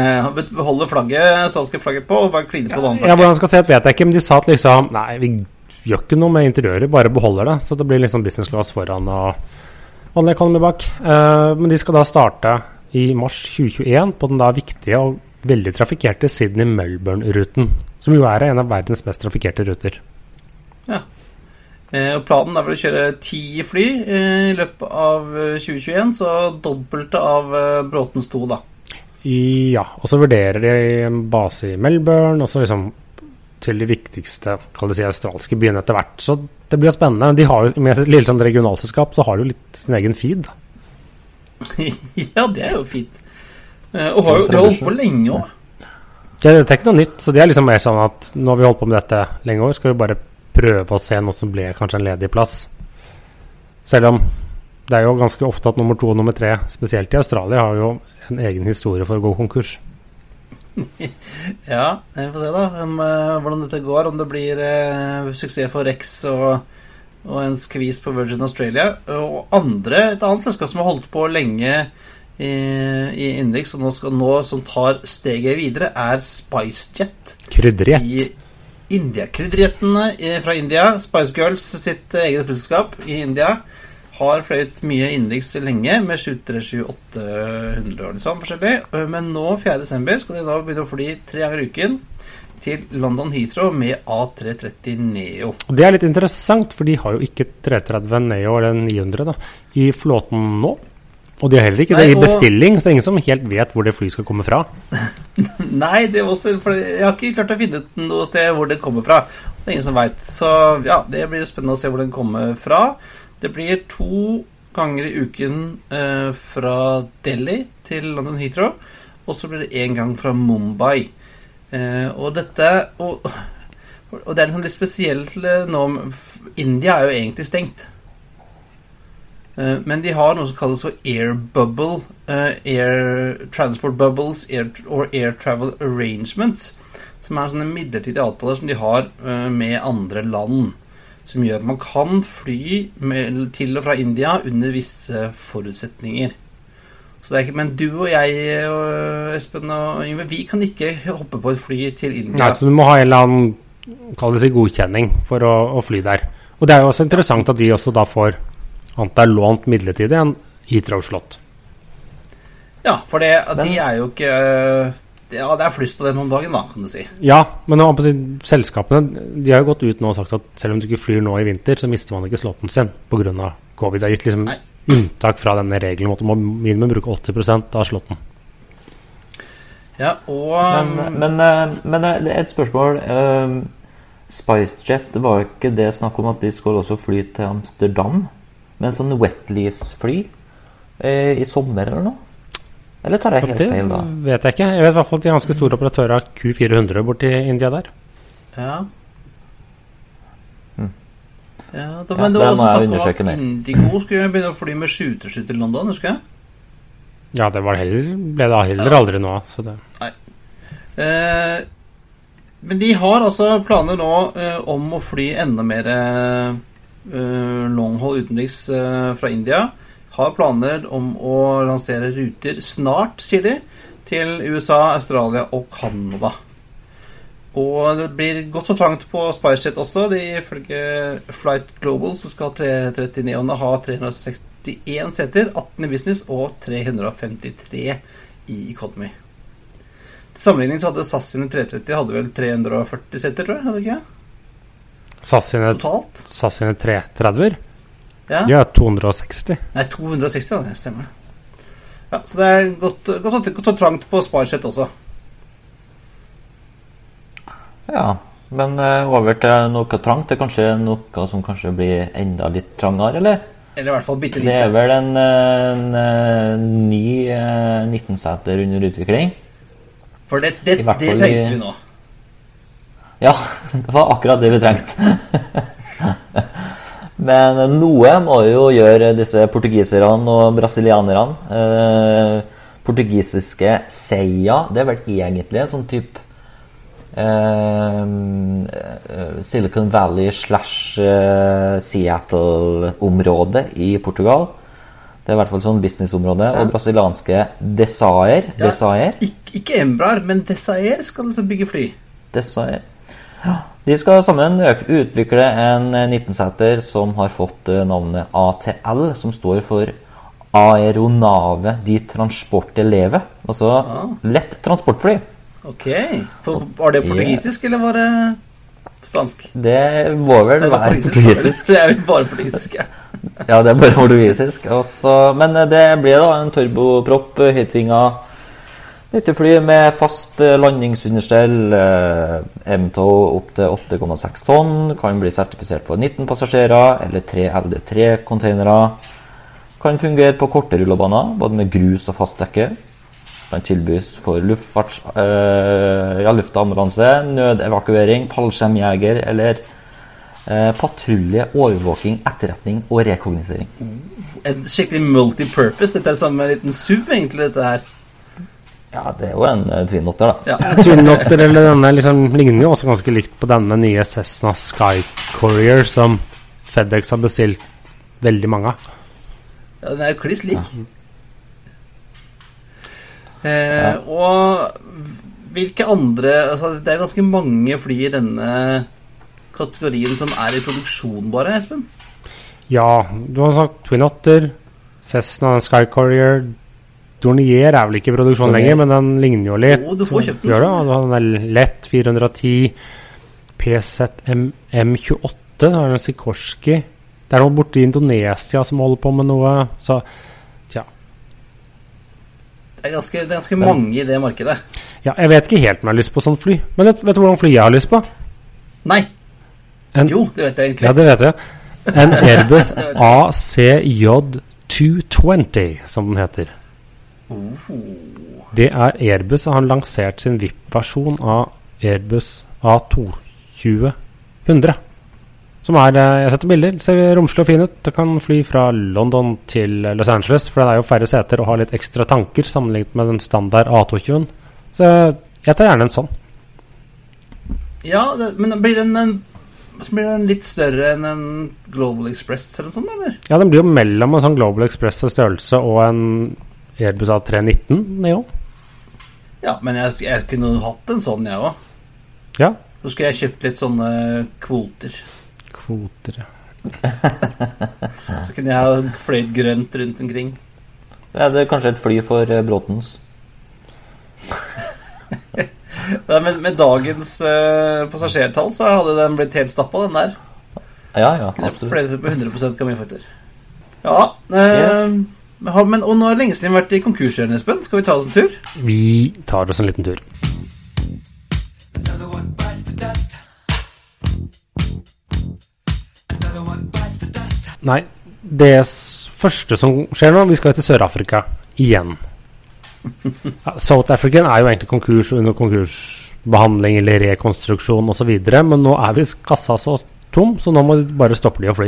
Beholde flagget, svenske flagget på, og bare kline på det andre Ja. Hvordan skal si at vet jeg ikke, men de sa at liksom Nei, vi gjør ikke noe med interiøret, bare beholder det. Så det blir liksom business class foran og vanlig economy bak. Uh, men de skal da starte i mars 2021 på den da viktige og veldig trafikkerte Sydney-Melbourne-ruten. Som jo er en av verdens mest trafikkerte ruter. Eh, og Planen er vel å kjøre ti fly eh, i løpet av eh, 2021, så dobbelte av eh, Bråtens to, da. Ja, og så vurderer de en base i Melbourne, og så liksom til de viktigste kall det si, australske byene etter hvert. Så det blir spennende. De har jo, Med sitt lille sånn regionalselskap så har de jo litt sin egen feed. [laughs] ja, det er jo fint. Eh, og har jo, de har holdt på lenge òg. Ja, det er ikke noe nytt, så det er liksom mer sånn at nå har vi holdt på med dette lenge år, skal vi bare prøve å se noe som ble kanskje en ledig plass. Selv om det er jo ganske ofte at nummer to og nummer tre, spesielt i Australia, har jo en egen historie for å gå konkurs. [laughs] Ja, vi får se da om, eh, hvordan dette går. Om det blir eh, suksess for Rex og, og en skvis på Virgin Australia. Og andre, et annet selskap som har holdt på lenge i, i innenriks, og nå, skal, nå som tar steget videre, er SpiceJet. Krydderjet. I India. Krydderjettene i- fra India, Spice Girls sitt eget flyselskap i India, har fløyet mye innenriks lenge med 737-800 og sånn forskjellig. Øh, Men nå 4.12. skal de da begynne å fly tre ganger i uken til London Heathrow med A330 Neo. Det er litt interessant, for de har jo ikke 330 Neo eller 900 da, i flåten nå. Og de har heller ikke Nei, det i og- bestilling, så det er ingen som helt vet hvor det flyet skal komme fra. [laughs] Nei, også, for jeg har ikke klart å finne ut noe sted hvor det kommer fra. Det er ingen som veit. Så ja, det blir spennende å se hvor den kommer fra. Det blir to ganger i uken eh, fra Delhi til London Heathrow. Og så blir det én gang fra Mumbai. Eh, og dette og, og det er liksom litt spesielt eh, nå India er jo egentlig stengt. Eh, Men de har noe som kalles for air bubble, eh, air transport bubbles air, or air travel arrangements. Som er sånne midlertidige avtaler som de har eh, med andre land. Som gjør at man kan fly med, til og fra India under visse forutsetninger. Så det er ikke, Men du og jeg, og Espen og Yngve, vi kan ikke hoppe på et fly til India. Nei, så du må ha en eller annen kall det godkjenning for å, å fly der. Og det er jo også interessant at de også da får annet er lånt midlertidig en Heathrow Slott. Ja, for det, Men- de er jo ikke eh, det, Ja, det er flust av dem om dagen, da, kan du si. Ja, men nå, på selskapene de har jo gått ut nå og sagt at selv om du ikke flyr nå i vinter, så mister man ikke slåtten sin pga. covid. Det er gitt liksom Nei. unntak fra denne regelen om at du må minimum bruke 80% av slåtten. Ja, og Men, men, eh, men eh, det er et spørsmål. SpiceJet, var ikke det snakk om at de skal også fly til Amsterdam? Med en sånn wetlease-fly eh, i sommer eller noe? Eller tar jeg helt feil da? vet jeg ikke. Jeg vet i hvert fall at de er ganske store operatører av Q400 borti India der. Ja. Ja, da, Ja, men det det var også snakk om at. Indigo skulle begynne å fly med skyterskytt til London, husker jeg? Ja, det var heller, ble det heller aldri noe av. Så det. Eh, men de har altså planer nå eh, om å fly enda mer eh, longhold utenriks eh, fra India. Har planer om å lansere ruter snart, sier til USA, Australia og Canada. Og det blir godt for trangt på SpiceJet også. De, ifølge Flight Global så skal 339-ene ha 361 seter, 18 i business og 353 i economy. Til sammenligning så hadde SAS sine 330 hadde vel 340 seter, tror jeg. hadde ikke ikke? SAS sine, Totalt. SAS sine 330-er, Ja. de er 260. Nei, 260, ja, det stemmer. Ja, Så det er godt, godt, godt og trangt på Sparset også. Ja, men eh, over til noe trangt. Det er kanskje noe som kanskje blir enda litt trangere, eller? Eller i hvert fall bitte lite. Det er vel en, en, en, eh, ny eh, 19-seter under utvikling. For det, det, det trengte vi nå. Ja, [laughs] det var akkurat det vi trengte. [laughs] Men noe må jo gjøre disse portugiserne og brasilianerne. Eh, portugisiske Seia, det er vel egentlig en sånn type eh, eh, Silicon Valley slash eh, Seattle-område i Portugal. Det er i hvert fall sånn businessområde. Og brasilianske Desaer. Ja. Desaer Ik ikke Embraer, men Desaer skal liksom bygge fly. Desaer. De skal sammen utvikle en 19-seter som har fått eh, navnet ATL, som står for Aeronave di Transporte Leve. Altså lett transportfly. Ok. Var det portugisisk, eller var det spansk? Det må vel Det være portugisisk. Det er jo bare portugisisk, ja. Ja, det er bare portugisisk. Også, men eh, det blir da en turbopropp, eh, høytvinga nyttefly med fast eh, landingsunderstell. MTO M2 opp til 8,6 tonn. Kan bli sertifisert for 19 passasjerer eller 3 LD3-containere. Kan fungere på korte rullebaner, både med grus og fast dekke. Kan tilbys for luftfarts, øh, ja, luftambulanse, nødevakuering, fallskjermjeger eller øh, patrulje, overvåking, etterretning og rekognosering. En skikkelig multipurpose. Dette er det samme liten SUV, egentlig, dette her. Ja, det er jo en uh, Twin Otter, da. Ja. Twin Otter eller denne liksom, ligner jo også ganske likt på denne nye Cessna Sky Courier som FedEx har bestilt veldig mange av. Ja, den er jo kliss lik. Eh, Og hvilke andre altså Det er ganske mange fly i denne kategorien som er i produksjon, bare, Espen. Ja, du har sagt Twin Otter, Cessna Sky Courier Dornier er vel ikke i produksjon Dornier. lenger, men den ligner jo litt. Jo, du får kjøpt den. Gjør det, og du har den der lett 410 PZM M28, så har du en Sikorski Det er noe borte i Indonesia som holder på med noe, så tja. Det er ganske, det er ganske mange i det markedet. Ja, jeg vet ikke helt om jeg har lyst på sånt fly, men vet, vet du hvordan fly jeg har lyst på? Nei. En, Jo, det vet jeg egentlig. Ja, det vet jeg. En Airbus [laughs] ACJ 220, som den heter. Det er Airbus og har lansert sin VIP-versjon av Airbus A220-100. Som er eh, Jeg setter bilder, ser romslig og fin ut. Det kan fly fra London til Los Angeles, for den er jo færre seter og har litt ekstra tanker sammenlignet med den standard A220-en. Så jeg tar gjerne en sånn. Ja, det, men blir den, en, blir den litt større enn en Global Express eller noe sånt, eller? Ja, den blir jo mellom en sånn Global Express' størrelse og en Airbus A319 Neo. Ja, men jeg, jeg kunne hatt en sånn, jeg òg. Ja. Så skulle jeg kjøpt litt sånne kvoter. Kvoter, ja. [laughs] Så kunne jeg ha fløyet grønt rundt omkring. Er det kanskje et fly for uh, Bråtens? [laughs] Nei, men med dagens uh, passasjertall så hadde den blitt helt stappa, den der. Ja, ja, absolutt. fløyet på 100 kamiføtter. Ja, Uh, Yes. Men men, og nå er det lenge siden vi har vært i konkursjøen, Espen. Skal vi ta oss en tur? Vi tar oss en liten tur. Nei, det første som skjer nå Vi skal til Sør-Afrika igjen. South African er jo egentlig konkurs under konkursbehandling eller rekonstruksjon osv., men nå er vi kassa så tom, så nå må de bare stoppe de å fly.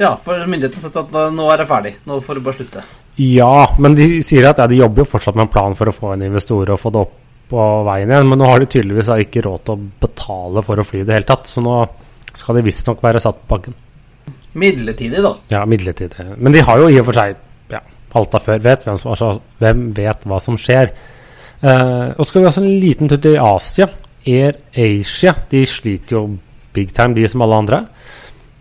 Ja, for myndighetene har sagt at nå- nå er det ferdig. Nå får du bare slutte. Ja, men de sier at ja, de jobber jo fortsatt med en plan for å få inn investorer og få det opp på veien igjen. Men nå har de tydeligvis ikke råd til å betale for å fly i det hele tatt. Så nå skal de visstnok være satt på banken. Midlertidig, da. Ja, midlertidig. Men de har jo i og for seg ja, alt av før vet hvem, som, altså, hvem vet hva som skjer. Uh, og skal vi også en liten tur til Asia. Air Asia. De sliter jo big time, de som alle andre.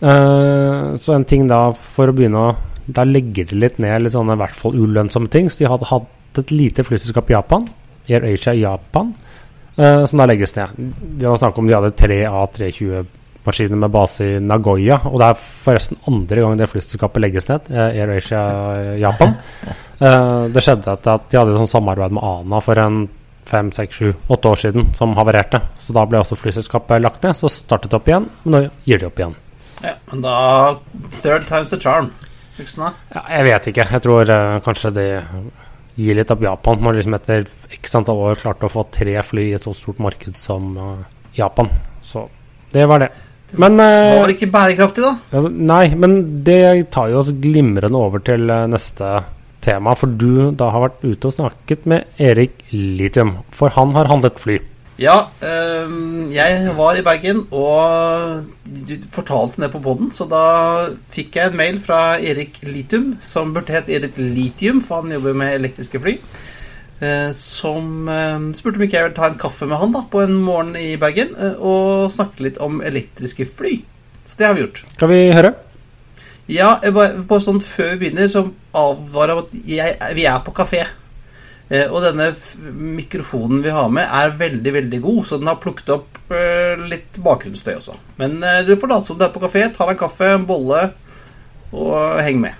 Uh, så en ting da, for å begynne å Da legger de litt ned litt sånne i hvert fall ulønnsomme ting. Så de hadde hatt et lite flyselskap i Japan, Air Asia i Japan, eh, som da legges ned. Det var snakk om de hadde tre A320-maskiner med base i Nagoya. Og det er forresten andre gang det flyselskapet legges ned, eh, Air Asia i Japan. [laughs] Eh, det skjedde etter at de hadde et sånt samarbeid med ANA for en fem, seks, sju, åtte år siden, som havarerte. Så da ble også flyselskapet lagt ned. Så startet det opp igjen, men nå gir de opp igjen. Ja, men da Third time's the charm. Da. Ja, jeg vet ikke. Jeg tror uh, kanskje det gir litt opp Japan. Man liksom etter x antall år klarte å få tre fly i et så stort marked som uh, Japan. Så det var det. Men eh, var det ikke bærekraftig, da? Nei, men det tar jo oss glimrende over til eh, neste tema. For du da har vært ute og snakket med Erik Litium. For han har handlet fly. Ja, øhm, jeg var i Bergen og du fortalte det på poden, så da fikk jeg en mail fra Erik Litium, som burde hett Erik Litium, for han jobber med elektriske fly, eh, som eh, spurte om ikke jeg ville ta en kaffe med han da, på en morgen i Bergen eh, og snakke litt om elektriske fly. Så det har vi gjort. Skal vi høre? Ja, jeg bare, bare sånn før vi begynner, så advarer jeg om at jeg, vi er på kafé. Eh, og denne mikrofonen vi har med, er veldig, veldig god, så den har plukket opp eh, litt bakgrunnsstøy også. Men eh, du får late som du er på kafé, ta deg en kaffe, en bolle, og heng med.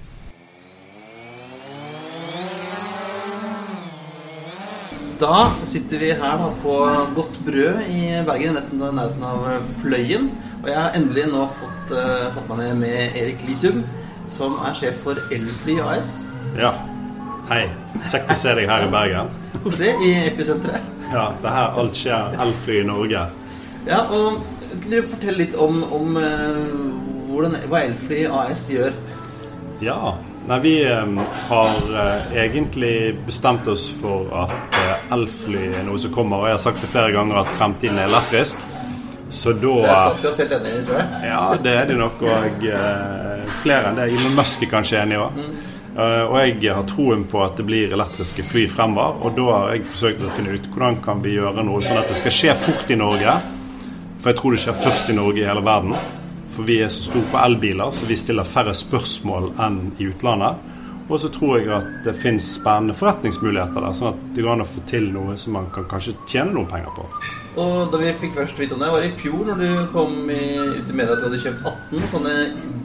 Da sitter vi her da, på Godt brød i Bergen, rett i nærheten av Fløyen. Og jeg har endelig nå fått uh, satt meg ned med Erik Litum, som er sjef for Elfly AS. Ja. Hei. Kjekt å se deg her i Bergen. Koselig, i episenteret. Ja, det er her alt skjer. Elfly i Norge. Ja, og kan dere fortelle litt om, om uh, hvordan, hva Elfly AS gjør? Ja. Nei, vi eh, har uh, egentlig bestemt oss for at eh, elfly er noe som kommer. Og jeg har sagt det flere ganger at fremtiden er elektrisk. Så da Det er Statkraft helt enig i, tror jeg. Ja, det er det nok. Og flere enn det. Elon Musk er kanskje enig òg. Og jeg har troen på at det blir elektriske fly fremover. Og da har jeg forsøkt å finne ut hvordan kan vi gjøre noe sånn at det skal skje fort i Norge. For jeg tror det skjer først i Norge i hele verden. For vi er så store på elbiler, så vi stiller færre spørsmål enn i utlandet. Og så tror jeg at det finnes spennende forretningsmuligheter der, sånn at det går an å få til noe som man kan kanskje tjene noen penger på. Og da vi fikk først vite om det, var i fjor når du kom i, ut i media at du hadde kjøpt 18 sånne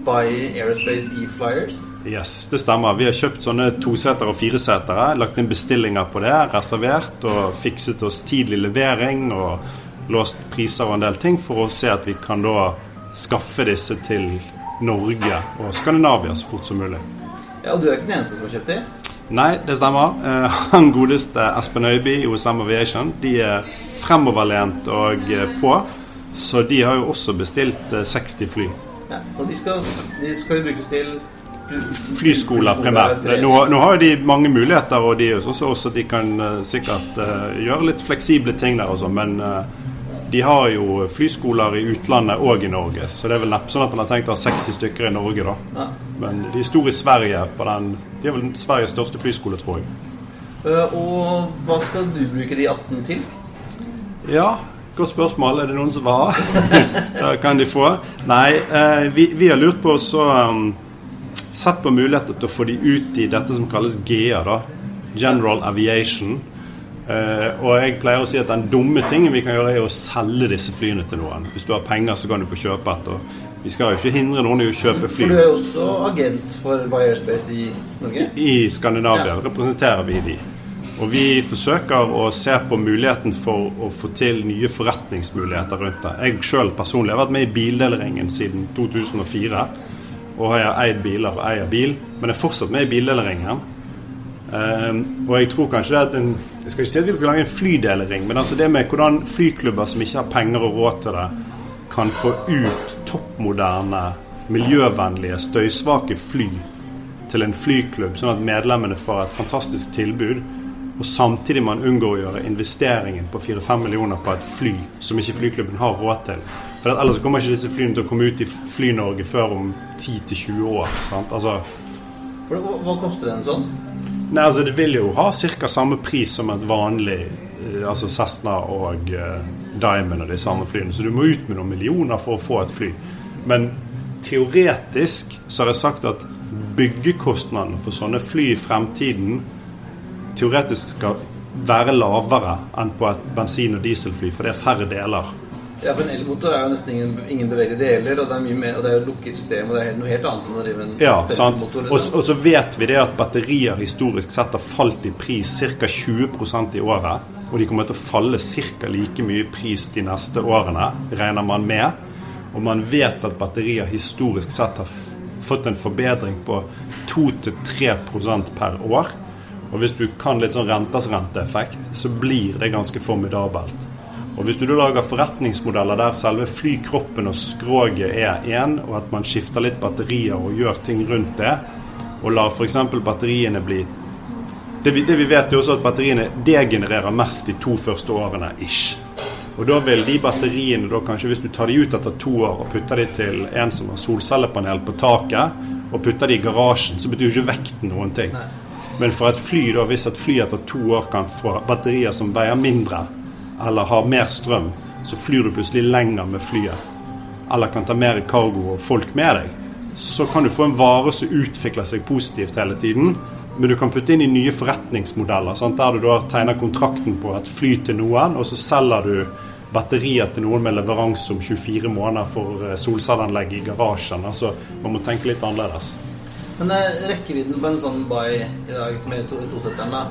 By Aerospace E-flyers. Yes, det stemmer. Vi har kjøpt sånne tosetere og firesetere. Lagt inn bestillinger på det, reservert og fikset oss tidlig levering og låst priser og en del ting for å se at vi kan da skaffe disse til Norge og Skandinavia så fort som mulig. Ja, og du er ikke den eneste som har kjøpt de. Nei, det stemmer. Eh, [laughs] Han godeste Espen Øyby i OSM Aviation de er fremoverlent og eh, på. Så de har jo også bestilt eh, 60 fly. Ja, og de skal, de skal jo brukes til Flyskoler primært. Nå, nå har de mange muligheter, og de er også, også at de kan eh, sikkert uh, gjøre litt fleksible ting der og sånn, men eh, de har jo flyskoler i utlandet og i Norge, så det er vel neppe sånn at man har tenkt å ha 60 stykker i Norge, da. Ja. Men de er store i Sverige på den De er vel Sveriges største flyskole, tror jeg. Øh, Og hva skal du bruke de 18 til? Ja, godt spørsmål. Er det noen som vil ha? [laughs] Det kan de få. Nei, eh, vi, vi har lurt på så um, sett på muligheter til å få de ut i dette som kalles GEA, da. General Aviation. Eh, og jeg pleier å si at den dumme tingen vi kan gjøre, er å selge disse flyene til noen. Hvis du har penger, så kan du få kjøpe et. Og vi skal jo ikke hindre noen i å kjøpe fly. For du er jo også agent for Byerspace i Norge. I Skandinavia Ja. representerer vi de. Og vi forsøker å se på muligheten for å få til nye forretningsmuligheter rundt det. Jeg sjøl personlig har vært med i bildeleringen siden 2004. Og har eid biler og eier bil, men er fortsatt med i bildeleringen. Uh, og jeg tror kanskje det at en Jeg skal ikke si at vi skal lage en flydelering, men altså det med hvordan flyklubber som ikke har penger og råd til det, kan få ut toppmoderne, miljøvennlige, støysvake fly til en flyklubb, sånn at medlemmene får et fantastisk tilbud, og samtidig man unngår å gjøre investeringen på 4-5 millioner på et fly som ikke flyklubben har råd til. For ellers kommer ikke disse flyene til å komme ut i Fly-Norge før om 10-20 år. sant? Altså, hva, koster en sånn? Nei, altså Det vil jo ha ca. samme pris som et vanlig eh, altså Cessna og eh, Diamond og de samme flyene. Så du må ut med noen millioner for å få et fly. Men teoretisk så har jeg sagt at byggekostnadene for sånne fly i fremtiden teoretisk skal være lavere enn på et bensin- og dieselfly, for det er færre deler. Ja, for En elmotor er jo nesten ingen, ingen bevegelige deler, og det er mye mer, og det er jo et lukket system. og Det er noe helt annet enn å drive en Ja, motor, Og, liksom. og så vet vi det at batterier historisk sett har falt i pris ca. 20% i året. Og de kommer til å falle ca. like mye i pris de neste årene, regner man med. Og man vet at batterier historisk sett har fått en forbedring på 2-3% per år. Og hvis du kan litt sånn renters renteeffekt, så blir det ganske formidabelt. Og hvis du da lager forretningsmodeller der selve flykroppen og skroget er én, og at man skifter litt batterier og gjør ting rundt det, og lar f.eks. batteriene bli det vi, det vi vet er også at batteriene degenererer mest de to første årene ish. Og da vil de batteriene, da kanskje hvis du tar de ut etter to år og putter de til en som har solcellepanel på taket, og putter de i garasjen, så betyr jo ikke vekten noen ting. Men for et fly, da, hvis et fly etter to år kan få batterier som veier mindre, eller har mer strøm, så flyr du plutselig lenger med flyet. Eller kan ta mer cargo og folk med deg. Så kan du få en vare som utvikler seg positivt hele tiden. Men du kan putte inn i nye forretningsmodeller, sant? der du da tegner kontrakten på et fly til noen, og så selger du batterier til noen med leveranse om 24 måneder for eh, solcelleanlegg i garasjen. Altså, man må tenke litt annerledes. Men eh, rekkevidden på en sånn Buy i dag med to- tosetteren, da?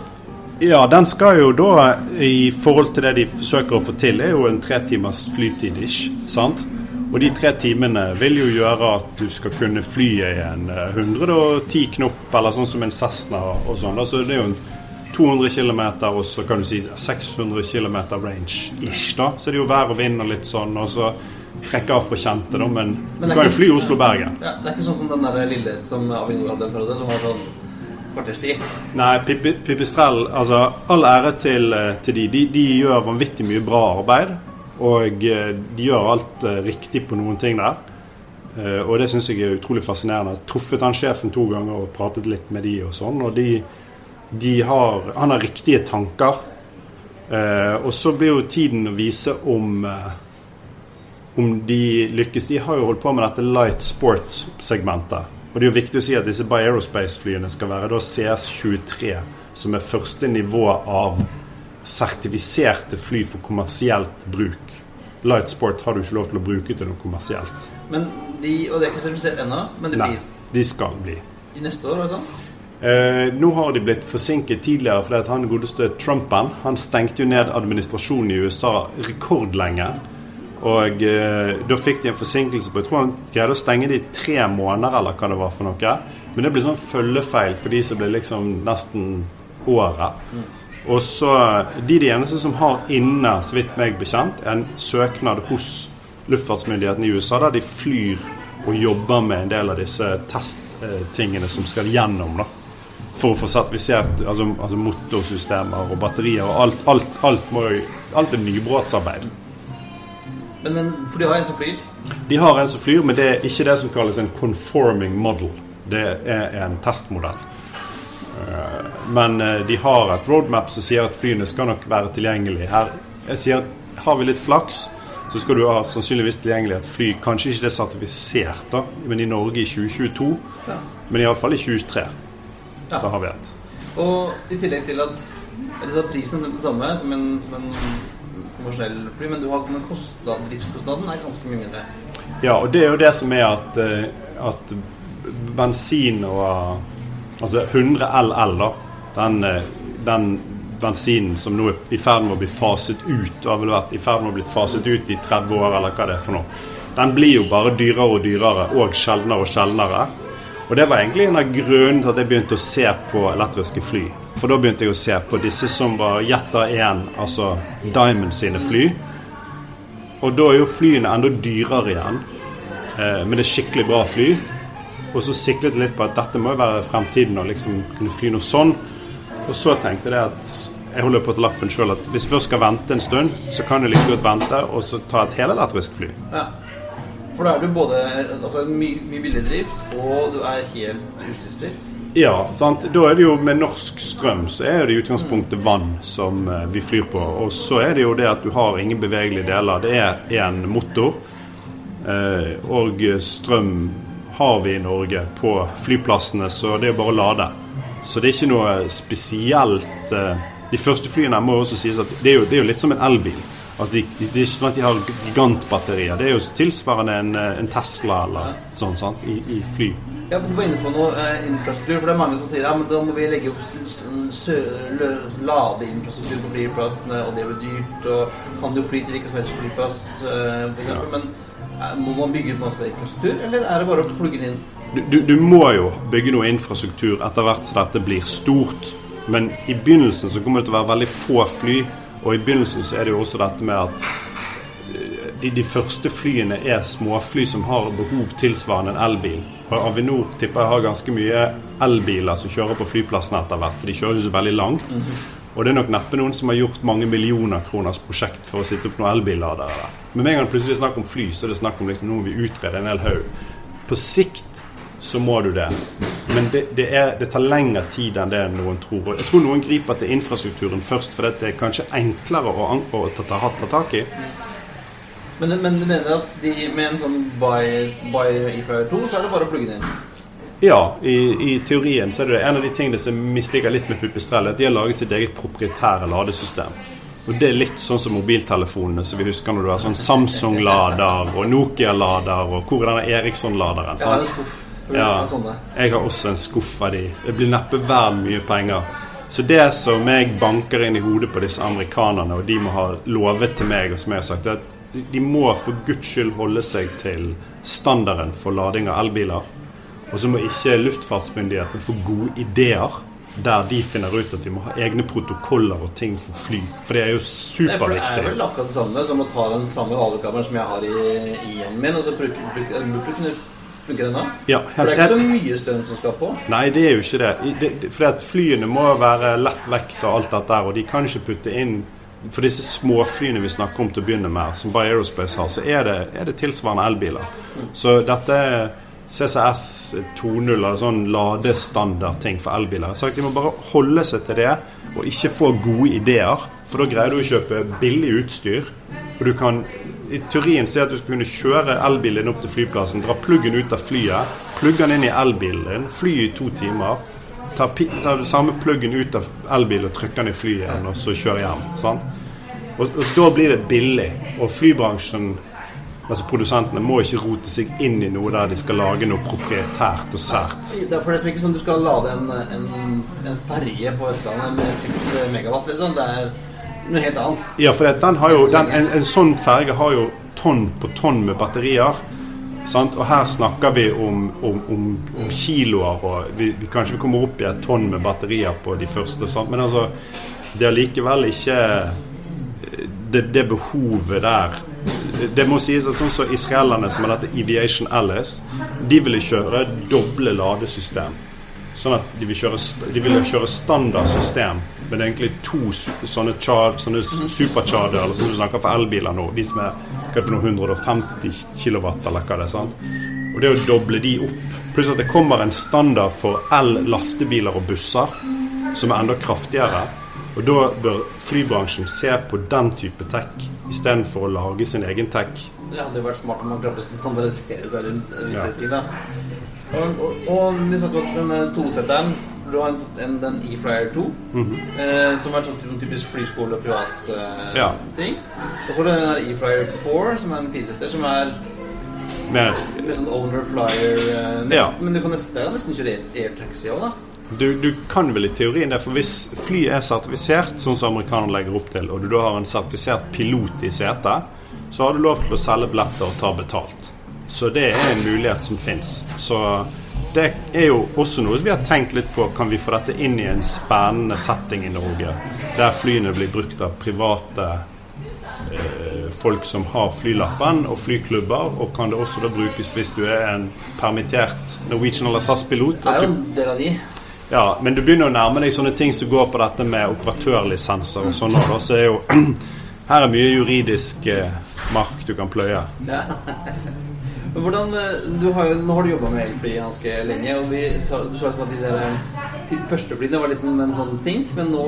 Ja, den skal jo da, i forhold til det de forsøker å få til, er jo en tre timers flytid ish. sant? Og de tre timene vil jo gjøre at du skal kunne fly i en eh, 110 knop, eller sånn som en Cessna og sånn. Så det er jo en 200 km, og så kan du si 600 km range ish, da. Så det er jo vær og vind og litt sånn, og så trekke av for kjente, da. Men, Men du kan jo fly Oslo-Bergen. Ja, Det er ikke sånn som den der lille som Avinor hadde en periode, som var sånn kvarterstid. Nei, Pipistrell Altså, all ære til, eh, til de. de. De gjør vanvittig mye bra arbeid. Og eh, de gjør alt eh, riktig på noen ting der. Og det syns jeg er utrolig fascinerende. Jeg truffet han sjefen to ganger og pratet litt med de og sånn. Og de, de har Han har riktige tanker. Og så blir jo tiden å vise om om de lykkes. De har jo holdt på med dette light sport-segmentet. Og det er jo viktig å si at disse By Aerospace-flyene skal være da CS23, som er første nivå av sertifiserte fly for kommersielt bruk. Lightsport har du ikke lov til å bruke til noe kommersielt. Men de, Og det er ikke sertifisert ennå, men det Nei, blir de skal bli. i neste år, var det sånn? Eh, nå har de blitt forsinket tidligere fordi at han godeste Trumpen han stengte jo ned administrasjonen i USA rekordlenge. Og eh, da fikk de en forsinkelse på Jeg tror han greide å stenge det i tre måneder, eller hva det var for noe. Men det ble sånn følgefeil for de som ble liksom nesten året. Og så De de eneste som har inne, så vidt meg bekjent, en søknad hos luftfartsmyndighetene i USA der de flyr og jobber med en del av disse testtingene som skal gjennom. da for å få sertifisert altså, altså motorsystemer og batterier og alt. Alt, alt, må alt er nybrottsarbeid. Men den, For de har en som flyr. De har en som flyr, men det er ikke det som kalles en conforming model. Det er en testmodell. Eh, Men eh, de har et roadmap som sier at flyene skal nok være tilgjengelig. Her jeg sier at har vi litt flaks, så skal du ha sannsynligvis tilgjengelig et fly. Kanskje ikke det er sertifisert, da, men i Norge i 2022. Ja. Men iallfall i 2023. Ja. Da har vi et. Og i tillegg til at at prisen er den samme som en, som en konvensjonell fly, men du har kostnad, driftskostnaden er ganske mye mindre. Ja, og det er jo det som er at, eh, at bensin og Altså 100 LL, da. Den, eh, den bensinen som nå er i ferd med å bli faset ut, har vel vært i ferd med å bli faset ut i 30 år, eller hva det er for noe. Den blir jo bare dyrere og dyrere, og sjeldnere og sjeldnere. Og det var egentlig en av grunnene til at jeg begynte å se på elektriske fly. For da begynte jeg å se på disse som var Jetta 1, altså Diamond sine fly. Og da er jo flyene enda dyrere igjen. Eh, men det er skikkelig bra fly. Og så siklet jeg litt på at dette må jo være fremtiden, å liksom kunne fly noe sånn. Og så tenkte jeg at jeg holder på til lappen sjøl at hvis jeg først skal vente en stund, så kan jeg like godt vente og så ta et helelektrisk fly. Ja. For da er du både altså, mye, mye billig drift, og du er helt utstyrsfri. Ja, sant? da er det jo med norsk strøm så er det i utgangspunktet vann som eh, vi flyr på. Og så er det jo det at du har ingen bevegelige deler. Det er én motor. Eh, og strøm har vi i Norge på flyplassene, så det er bare å lade. Så det er ikke noe spesielt eh, De første flyene må også sies at det er jo, det er jo litt som en elbil. Altså de, de, det er ikke sånn at de har gigantbatterier. Det er jo tilsvarende en, eh, en Tesla eller sånn sant, i, i fly. Ja, Du var inne på noe eh, infrastruktur. For det er mange som sier ja, men da må vi legge opp ladeinfrastruktur på flyplassene, og det blir dyrt. Og kan du fly til hvilken som helst flyplass, eh, f.eks.? Ja. Men eh, må man bygge ut masse infrastruktur, eller er det bare å plugge den inn? Du, du, du må jo bygge noe infrastruktur etter hvert så dette blir stort. Men i begynnelsen så kommer det til å være veldig få fly. Og i begynnelsen så er det jo også dette med at eh, de, de første flyene er småfly som har behov tilsvarende en elbil. Og Avinor tipper jeg har ganske mye elbiler som kjører på flyplassen etter hvert, for de kjører ikke så veldig langt. Og det er nok neppe noen som har gjort mange millioner kroners prosjekt for å sitte opp noen elbilladere der. Men med en gang det plutselig er snakk om fly, så er det snakk om liksom, nå må vi utrede en hel haug. På sikt så må du det. Men det, det, er, det tar lengre tid enn det noen tror. Og jeg tror noen griper til infrastrukturen først, for det er kanskje enklere å, å ta, ta, ta tak i. Men, men du mener at de, med en sånn Buy, by eFlyer 2, så er det bare å plugge den inn? Ja, i, i teorien så er det en av de tingene som misliker litt med Pupistrell, at de har laget sitt eget proprietære ladesystem. Og det er litt sånn som mobiltelefonene som vi husker når du har sånn Samsung-lader og Nokia-lader og hvor er denne Eriksson-laderen? Jeg Ja, jeg har også en skuff av de. Det blir neppe verdt mye penger. Så det som jeg banker inn i hodet på disse amerikanerne, og de må ha lovet til meg, og som jeg har sagt, er at de må for guds skyld holde seg til standarden for lading av elbiler. Og så må ikke luftfartsmyndighetene få gode ideer der de finner ut at de må ha egne protokoller og ting for fly. For det er jo superviktig. det er vel akkurat det samme som å ta den samme valgkammeren som jeg har i i hjemmet min, og så bruke, bruke, kunne funke den da? Ja, For det er ikke så mye strøm som skal på. Nei, det er jo ikke det. Det, at flyene må være lett vekt og alt dette der, og de kan ikke putte inn For disse småflyene vi snakker om til å begynne med, som bare Aerospace har, så er det, er det tilsvarende elbiler. Så dette er CCS 2.0, eller sånn ladestandardting for elbiler. Jeg har sagt De må bare holde seg til det, og ikke få gode ideer. For da greier du å kjøpe billig utstyr. Og du kan i teorien si at du skal kunne kjøre elbilen opp til flyplassen, dra pluggen ut av flyet, plugge den inn i elbilen fly i to timer. Ta, ta samme pluggen ut av elbilen og trykke den i flyet igjen, og så kjøre hjem. Sant? Og, og da blir det billig. Og flybransjen, altså produsentene, må ikke rote seg inn i noe der de skal lage noe proprietært og sært. Det er for det er ikke sånn du skal lade en, en, en ferje på Østlandet med 6 megawatt, liksom. Det er noe helt annet. Ja, for den har jo, den, en, en sånn ferge har jo tonn på tonn med batterier. Sant? Og her snakker vi om, om, om, om kiloer, og vi, vi kanskje vi kommer opp i et tonn med batterier på de første. Sant? Men altså, det er likevel ikke det, det behovet der. Det må sies at sånn som israelerne som har dette Eviation Alice, de ville kjøre doble ladesystem. Sånn at de ville kjøre, de vil kjøre standard system, men det er egentlig to sånne, char, sånne supercharger, eller som du snakker for elbiler nå, de som er hva er det for noe 150 kW eller hva det er. sant? Og det å doble de opp, pluss at det kommer en standard for el-lastebiler og busser, som er enda kraftigere. Og da bør flybransjen se på den type tech istedenfor å lage sin egen tech. Det hadde jo vært smart om man klarte å standardisere seg rundt visse Ja. ting. da. Og, og, og vi snakker om denne tosetteren. Du har en, en, den E-Flyer 2, eh, som er en sånn typisk flyskole- og privat eh, Ja. ting. Og så har du den E-Flyer 4, som er en firesetter, som er Mer med sånn owner flyer eh, nesten, Ja. Men du kan nesten, nesten kjøre air- airtaxi òg, da. Du, du kan vel i teorien det, for hvis flyet er sertifisert, sånn som amerikanerne legger opp til, og du da har en sertifisert pilot i setet, så har du lov til å selge billetter og ta betalt. Så det er en mulighet som fins. Så det er jo også noe som vi har tenkt litt på. Kan vi få dette inn i en spennende setting i Norge, der flyene blir brukt av private eh, folk som har flylappen og flyklubber, og kan det også da brukes hvis du er en permittert Norwegian eller SAS-pilot. Det er jo en del av de. Ja, men du begynner å nærme deg sånne ting som går på dette med operatørlisenser og sånn. Så er jo [clears throat] Her er mye juridisk eh, mark du kan pløye. [laughs] Men hvordan, eh, du har jo, nå har du jobba med elfly ganske lenge. og vi, sa- Du sa liksom at de der eh, første flyene var liksom en sånn ting, men nå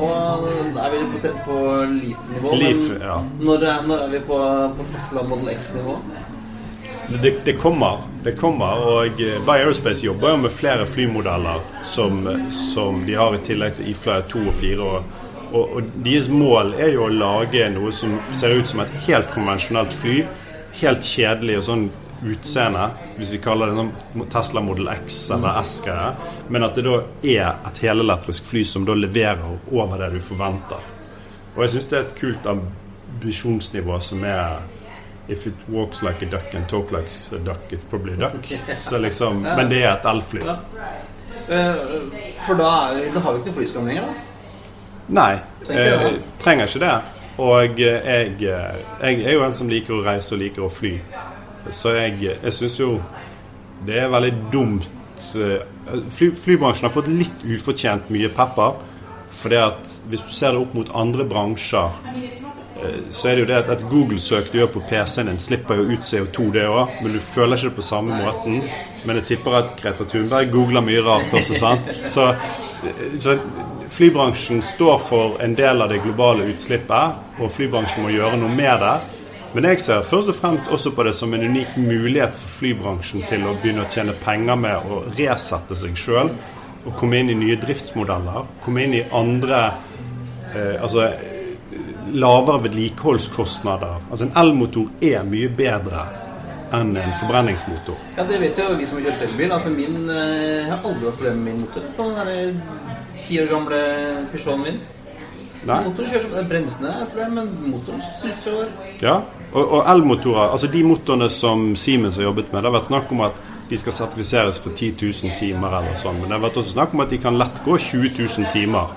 er vi på, på Leaf-nivå. Leaf, ja. når, når er vi på, på Tesla Model X-nivå? Det, det kommer. det kommer, og By Aerospace jobber jo med flere flymodeller som, som de har i tillegg til iFlyer 2 og 4. Og, og, og deres mål er jo å lage noe som ser ut som et helt konvensjonelt fly. Helt kjedelig og sånn utseende, hvis vi kaller det sånn Tesla Model X eller S-greier. Men at det da er et helelektrisk fly som da leverer over det du forventer. Og jeg syns det er et kult ambisjonsnivå som er If it walks like a duck and talk like a duck, it's probably a duck. [laughs] Så liksom, men det er et elfly. Ja. Eh, For da, er, da har vi ikke noe flyskam lenger, da? Nei, det, eh, trenger ikke det. Og eh, jeg, jeg er jo en som liker å reise og liker å fly. Så jeg, jeg syns jo det er veldig dumt eh, fly, Flybransjen har fått litt ufortjent mye pepper. Fordi at hvis du ser det opp mot andre bransjer, eh, så er det jo det at et Google-søk du gjør på PC-en din, slipper jo ut CO2, det òg, men du føler ikke det på samme måten. Men jeg tipper at Greta Thunberg googler mye rart også, sant? Så, så flybransjen står for en del av det globale utslippet, og flybransjen må gjøre noe med det. Men jeg ser først og fremst også på det som en unik mulighet for flybransjen til å begynne å tjene penger med å resette seg sjøl. Og komme inn i nye driftsmodeller. Komme inn i andre eh, Altså lavere vedlikeholdskostnader. Altså en elmotor er mye bedre enn en forbrenningsmotor. Ja, det vet jo vi som har kjørt elbil, at min eh, Jeg har aldri hatt problemer med min motor på den der ti år gamle Peugeoten min. Nei? Motoren kjører som det er Bremsene er et problem, men motoren suser. Ja, og, og elmotorer, altså de motorene som Siemens har jobbet med, det har vært snakk om at de skal sertifiseres for 10 000 timer eller sånn, men det har vært også snakk om at de kan lett gå 20 000 timer.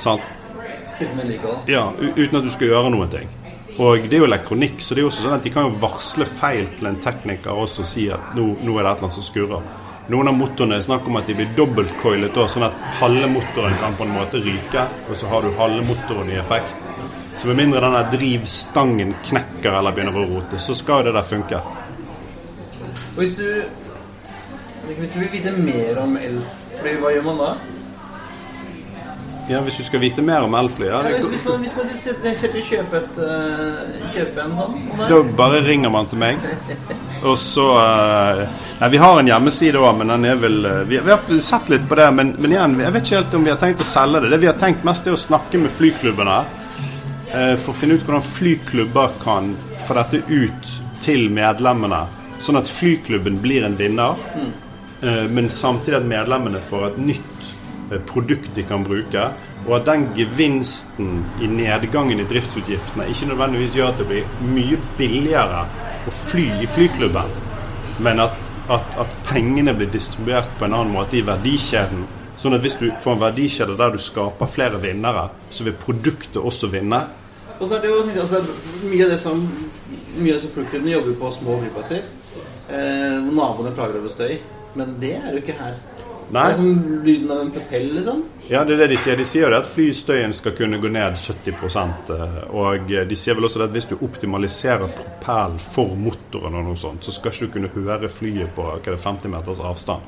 Sant? Uten vedlikehold. Ja, uten at du skal gjøre noen ting. Og det er jo elektronikk, så det er jo også sånn at de kan jo varsle feil til en tekniker også og si at nå, nå er det et eller annet som skurrer. Noen av motorene er snakk om at de blir dobbeltcoilet, sånn at halve motoren kan på en måte ryke, og så har du halve motoren i effekt. Så med mindre denne drivstangen knekker eller begynner å rote, så skal det der funke. Og hvis du Hvis du vil vite mer om elfly, hva gjør man da? Ja, Hvis du skal vite mer om elfly, ja, Ja, det, hvis, hvis man, hvis man å kjøpe, et, eh, kjøpe en sånn da bare ringer man til meg. [laughs] Og så eh, Nei, vi har en hjemmeside òg, men den er vel eh, vi, vi har sett litt på det, men, men igjen, jeg vet ikke helt om vi har tenkt å selge det. Det vi har tenkt mest, er å snakke med flyklubbene eh, for å finne ut hvordan flyklubber kan få dette ut til medlemmene, sånn at flyklubben blir en vinner, eh, men samtidig at medlemmene får et nytt eh, produkt de kan bruke, og at den gevinsten i nedgangen i driftsutgiftene ikke nødvendigvis gjør at det blir mye billigere å fly i flyklubben, men at, at, at pengene blir distribuert på en annen måte i verdikjeden. Sånn at hvis du får en verdikjede der du skaper flere vinnere, så vil produktet også vinne. Og så er det jo altså, mye av det som Mye av flyklubbene jobber på små flyplasser. Eh, naboene klager over støy. Men det er jo ikke her. Nei. Det er som lyden av en propell, liksom. Ja, det er det de sier. De sier jo det at flystøyen skal kunne gå ned 70 eh, Og de sier vel også det at hvis du optimaliserer propell for motoren, og noe sånt, så skal ikke du kunne høre flyet på hva er det, 50 meters avstand.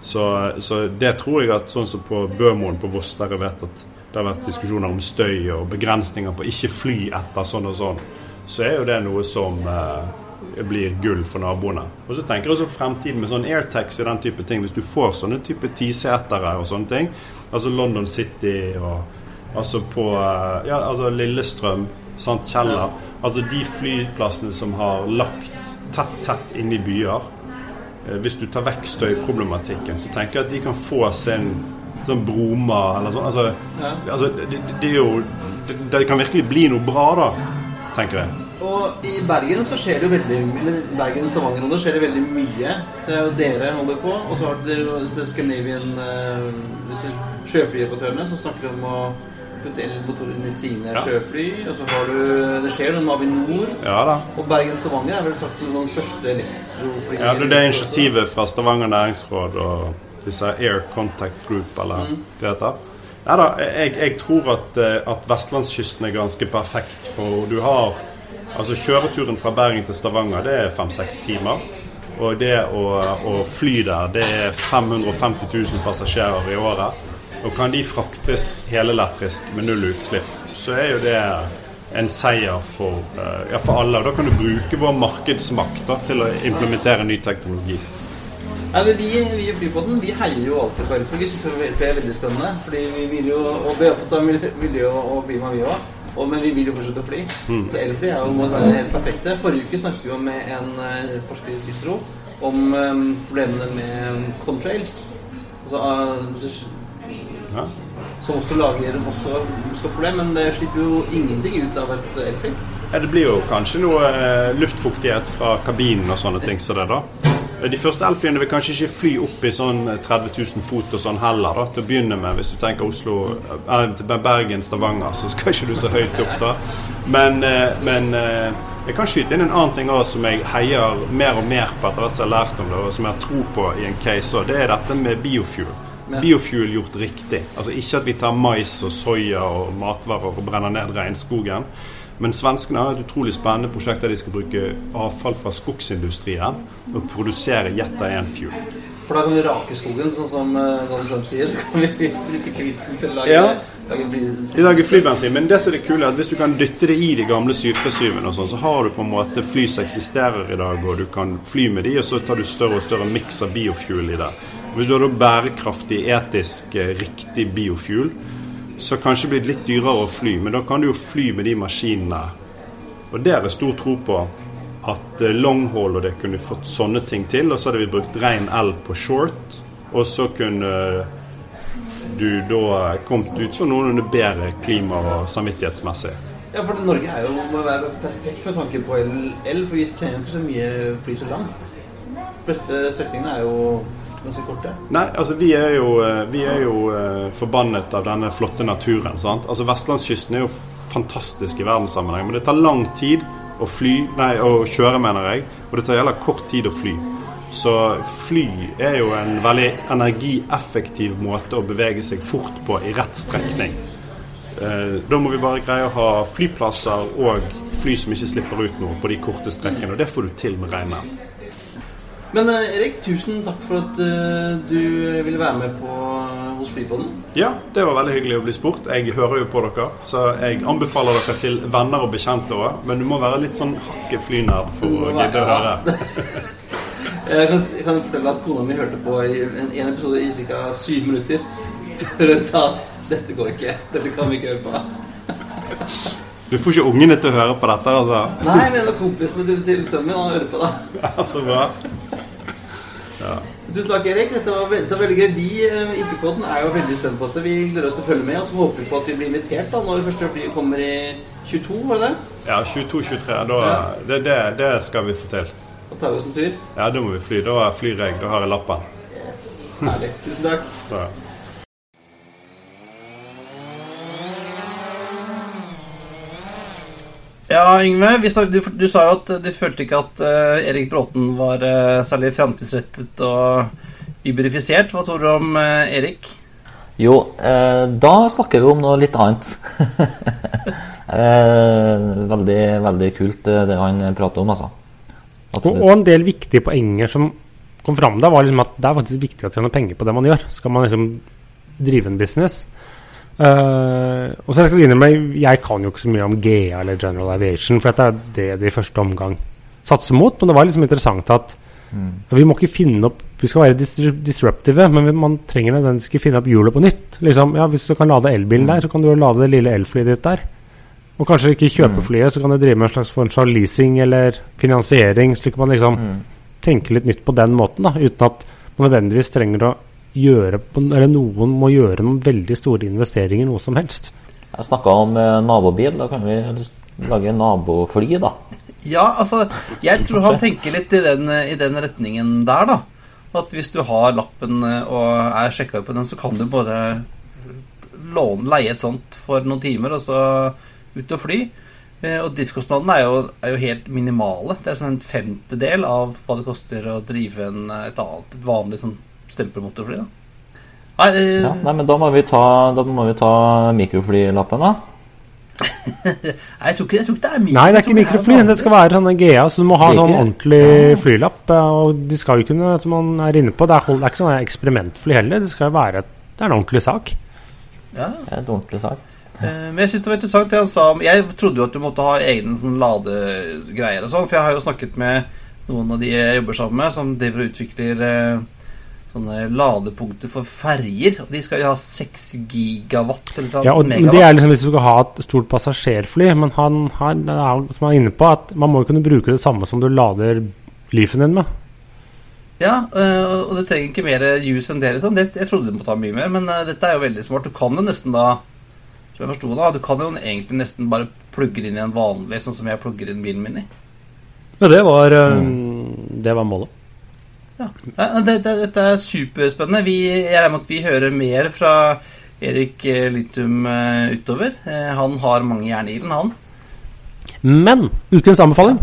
Så, så det tror jeg at sånn som på Bømoen på Voss, der jeg vet at det har vært diskusjoner om støy og begrensninger på ikke fly etter sånn og sånn, så er jo det noe som eh, blir gull for naboene. Og så tenker jeg også fremtiden med sånn airtaxi og den type ting. Hvis du får sånne type tisetere og sånne ting, altså London City og altså på eh, ja, altså Lillestrøm, sant, Kjeller Altså de flyplassene som har lagt tett, tett inne i byer. Eh, Hvis du tar vekk støyproblematikken, så tenker jeg at de kan få sin sånn Broma eller sånn. Altså, Ja. altså det, det er jo det, det kan virkelig bli noe bra, da, tenker jeg. Og i Bergen så skjer det jo veldig Eller i Bergen Stavanger nå skjer det veldig mye. Det er jo dere holder på, og så har dere jo Scandinavian disse sjøflyoperatørene som snakker om å putte elmotoren i sine Ja. sjøfly. Og så har du Det skjer noe med Avinor. Ja da. Og Bergen-Stavanger er vel sagt som den første elektrofly... Ja, det er initiativet fra Stavanger næringsråd og disse Air Contact Group, eller det heter. Nei da, jeg, jeg tror at, eh, at vestlandskysten er ganske perfekt, for du har Altså kjøreturen fra Bergen til Stavanger, det er fem-seks timer. Og det å, å fly der, det er 550 000 passasjerer i året. Og kan de fraktes helelektrisk med null utslipp, så er jo det en seier for, eh, ja, for alle. Og da kan du bruke vår markedsmakt da, til å implementere ny teknologi. Ja, vi, vi i Flypodden vi heier jo alltid på elfly. Vi syns det er veldig spennende. Fordi vi vil jo, og vi er opptatt av miljø og klima, vi òg. Men vi vil jo fortsette å fly. Så elfly er jo det være helt perfekte. Forrige uke snakket vi jo med en uh, forsker i Cicero om um, problemene med contrails. Altså, uh, Ja. som også lager også problem, men det slipper jo ingenting ut av et elfly. Ja, det blir jo kanskje noe luftfuktighet fra kabinen og sånne ting som det, da. Eh, De første elflyene vil kanskje ikke fly opp i sånn eh, 30 000 fot og sånn heller, da, til å begynne med. Hvis du tenker Oslo, eh, Bergen, Stavanger, så skal ikke du så høyt opp, da. Men, eh, men eh, jeg kan skyte inn en annen ting også som jeg heier mer og mer på etter hvert som jeg har lært om det, og som jeg har tro på i en case, òg. det er dette med biofuel. Biofuel gjort riktig. Altså ikke at vi tar mais og soya og matvarer og brenner ned regnskogen. Men svenskene har et utrolig spennende prosjekt der de skal bruke avfall fra skogsindustrien og produsere Jetta A1-fuel. For da kan vi rake skogen, sånn som eh, Donald Trump sier. Så kan vi [laughs] bruke kvisten til å lage, Ja. lage fly. De lager flybensin, men det som er det kule er at hvis du kan dytte det i de gamle 737-ene, sånn, så har du på en måte fly som eksisterer i dag, og du kan fly med de, og så tar du større og større miks av biofuel i det. Hvis du har da bærekraftig, etisk, eh, riktig biofuel, så kanskje blir det litt dyrere å fly, men da kan du jo fly med de maskinene. Og det er stor tro på at eh, long haul og det kunne fått sånne ting til, og så hadde vi brukt ren el på short, og så kunne du da kommet ut som noenlunde bedre klima- og samvittighetsmessig. Ja, for Norge er jo, må være perfekt med tanke på el for vi trenger jo ikke så mye fly så langt. De fleste strekningene er jo Nei, altså vi er jo, eh, vi er jo eh, forbannet av denne flotte naturen. sant? Altså Vestlandskysten er jo fantastisk i verdenssammenheng, men det tar lang tid å fly, nei, å kjøre, mener jeg. Og det tar jævla kort tid å fly. Så fly er jo en veldig energieffektiv måte å bevege seg fort på i rett strekning. Eh, Da må vi bare greie å ha flyplasser og fly som ikke slipper ut noe på de korte strekkene. Og det får du til med regnet. Men eh, Erik, tusen takk for at eh, du ville være med på, hos Flypodden. Ja, det var veldig hyggelig å bli spurt. Jeg hører jo på dere, så jeg anbefaler dere til venner og bekjente òg. Men du må være litt sånn hakket flynerd for å gidde å høre. [laughs] Jeg kan, jeg kan fortelle at kona mi hørte på i en, en episode i ca. syv minutter før hun sa dette går ikke, dette kan vi ikke høre på. Du får ikke ungene til å høre på dette, altså. Nei, men kompisene til sønnen min hører på, det. [laughs] Ja, så bra. Tusen takk, Erik. Dette var, ve- dette var veldig gøy. Vi eh, i Flypodden er jo veldig spent på dette. Vi gleder oss til å følge med, og så håper vi på at vi blir invitert da når det første flyet kommer i 22, var det det? Ja, 22-23. Ja. det, det, det skal vi få til. Da tar vi oss en tur. Ja, da må vi fly. Da flyr jeg. Da har jeg lappen. Yes. Herlig. Tusen takk. Så. Ja, Yngve. Vi snak, du, du sa jo at du følte ikke at uh, Erik Bråten var uh, særlig framtidsrettet og uberifisert. Hva tror du om uh, Erik? Jo, eh, da snakker vi om noe litt annet. [laughs] eh, veldig, veldig kult det han prater om, altså. Og, og en del viktige poenger som kom fram da, var liksom at det er faktisk viktig å tjene penger på det man gjør. Skal man liksom drive en business. Eh, og så jeg skal innrømme, jeg kan jo ikke så mye om GA eller General Aviation, for dette er det de i første omgang satser mot. Men det var liksom interessant at vi må ikke finne opp Vi skal være dis- disruptive, men man trenger nødvendigvis ikke finne opp hjulet på nytt. Liksom, ja, Hvis du kan lade elbilen der, så kan du jo lade det lille elflyet ditt der. Og kanskje ikke kjøpe flyet, så kan du drive med en slags form for leasing eller finansiering, slik at man liksom Mm. tenker litt nytt på den måten, da, uten at man nødvendigvis trenger å gjøre Eller noen må gjøre noen veldig store investeringer, noe som helst. Jeg snakka om eh, nabobil. Da kan vi lage nabofly, da. Ja, altså, jeg tror han tenker litt i den, i den retningen der, da. At hvis du har lappen eh, og er sjekka på den, så kan du bare låne, leie et sånt for noen timer, og så ut og fly. Eh, Og driftskostnadene er er jo helt minimale. Det er som en femtedel av hva det koster å drive en, et annet, et vanlig sånn stempelmotorfly. Da. Nei, det... Ja, nei, men da må vi ta, da må vi ta mikroflylappen, da. [laughs] Nei, jeg tror ikke, jeg tror ikke det er mikrofly. Nei, det er ikke mikrofly. Det skal være sånne GA, så du må ha sånn ordentlig flylapp. eh, Og de skal jo kunne, som man er inne på, det er, det er ikke sånn eksperimentfly heller. Det skal jo være et, det er en ordentlig sak. Ja, Det er en ordentlig sak. eh, men jeg synes det var interessant det han sa om Jeg trodde jo at du måtte ha egne sånn ladegreier og sånn, for jeg har jo snakket med noen av de jeg jobber sammen med, som driver og utvikler eh, sånne ladepunkter for ferjer. Og de skal jo ha 6 gigawatt eller noe Ja, og megawatt. men det er liksom hvis du skal ha et stort passasjerfly. Men han, han er jo, som han er inne på, at man må jo kunne bruke det samme som du lader Leafen din med. Ja, eh, og det trenger ikke mer juice enn det. Liksom. det jeg trodde det måtte ha mye mer, men eh, dette er jo veldig smart. Du kan jo nesten da som jeg forstod, da, Du kan jo egentlig nesten bare plugge det inn i en vanlig, sånn som jeg plugger inn bilen min i. Ja, det var, mm. det var målet. Ja, Dette, det, det, Dette er superspennende. Vi, jeg regner med at vi hører mer fra Erik eh, Littum eh, utover. Eh, Han har mange jern i ilden, han. Men ukens anbefaling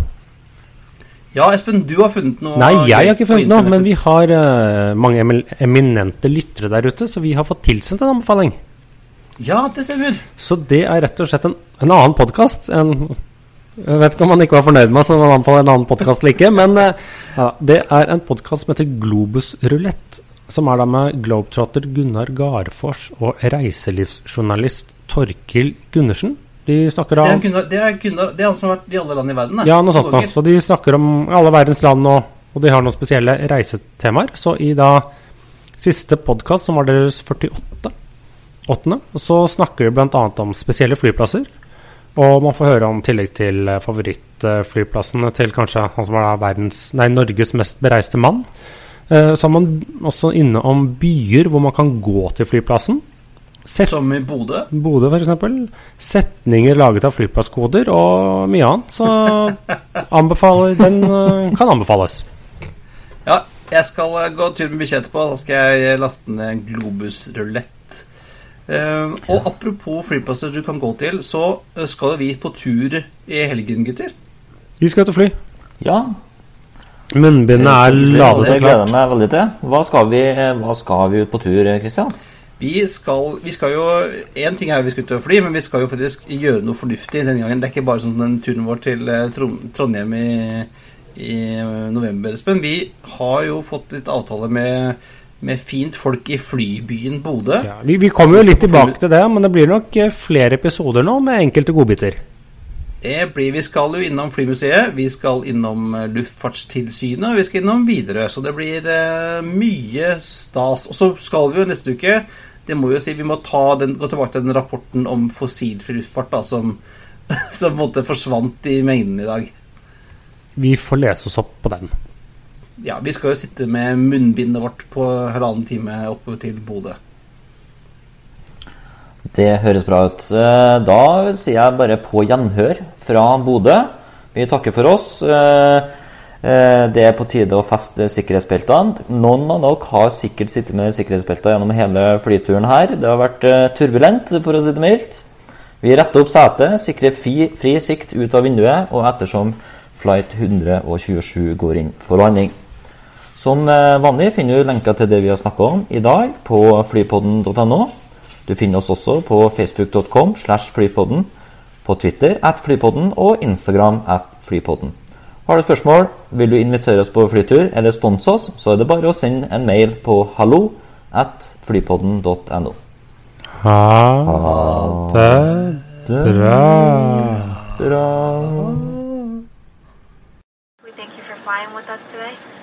Ja, Espen, du har funnet noe Nei, jeg har ikke funnet noe, men vi har uh, mange eminente lyttere der ute, så vi har fått tilsendt en anbefaling. Ja, det stemmer. Så det er rett og slett en, en annen podkast. Jeg vet ikke om han ikke var fornøyd med så han anbefaler en annen podkast like. men eh, [laughs] ja, det er en podkast som heter Globus Rulett. Som er da med globetrotter Gunnar Garfors og reiselivsjournalist Torkil Gundersen. De snakker Det er, om det, er Gunnar, det er han som har vært i alle land i verden. da. Ja, noe sånt noe. Så de snakker om alle verdens land, og, og de har noen spesielle reisetemaer. Så i da siste podkast, som var deres 48. 8., så snakker de bl.a. om spesielle flyplasser. Og man får høre om tillegg til eh, favorittflyplassene til kanskje han som er verdens, nei, Norges mest bereiste mann. Eh, Så er man også inne om byer hvor man kan gå til flyplassen. Set Som i Bodø. Bodø, f.eks. Setninger laget av flyplasskoder og mye annet. Så [laughs] anbefaler, den eh, kan anbefales. Ja, jeg skal gå tur med bikkja etterpå. Da skal jeg laste ned Globus Rulett. Eh, og apropos flyplasser du kan gå til, så eh, skal vi på tur i helgen, gutter. Vi skal og fly. Ja. Munnbindet er det ladet og gleder jeg klart. meg veldig til. Hva skal vi, hva skal vi ut på tur, Kristian? Vi skal, vi skal jo En ting er jo vi skal ut og fly, men vi skal jo faktisk gjøre noe fornuftig denne gangen. Det er ikke bare sånn den turen vår til eh, Trondheim i, i eh, november, Espen. Vi har jo fått litt avtale med, med fint folk i flybyen Bodø. Ja, vi, vi kommer jo litt tilbake til det, men det blir nok eh, flere episoder nå med enkelte godbiter. Det blir, vi skal jo innom Flymuseet, vi skal innom eh, Luftfartstilsynet, og vi skal innom Widerøe. Så det blir eh, mye stas. Og så skal vi jo neste uke det må vi jo si, vi må ta den, gå tilbake til den rapporten om fossilfri luftfart da, som, [laughs] som på en måte forsvant i mengden i dag. Vi får lese oss opp på den. Ja, Vi skal jo sitte med munnbindet vårt på halvannen time oppe til Bodø. Det høres bra ut. Eh, Da sier jeg bare på gjenhør fra Bodø. Vi takker for oss. Eh, eh, Det er på tide å feste sikkerhetsbeltene. Noen av dere har sikkert sittet med sikkerhetsbelter gjennom hele flyturen her. Det har vært turbulent, for å si det mildt. Vi retter opp setet, sikrer fri, fri sikt ut av vinduet, og ettersom flight 127 går inn for landing. Som eh, vanlig finner du lenker til det vi har snakka om i dag på flypodden.no. Du finner oss også på facebook.com slash flypodden, på Twitter at flypodden og Instagram at flypodden. Har du spørsmål, vil du invitere oss på flytur eller sponse oss, så er det bare å sende en mail på hallo at flypodden.no. Ha det bra. Bra. We thank you for flying with us today.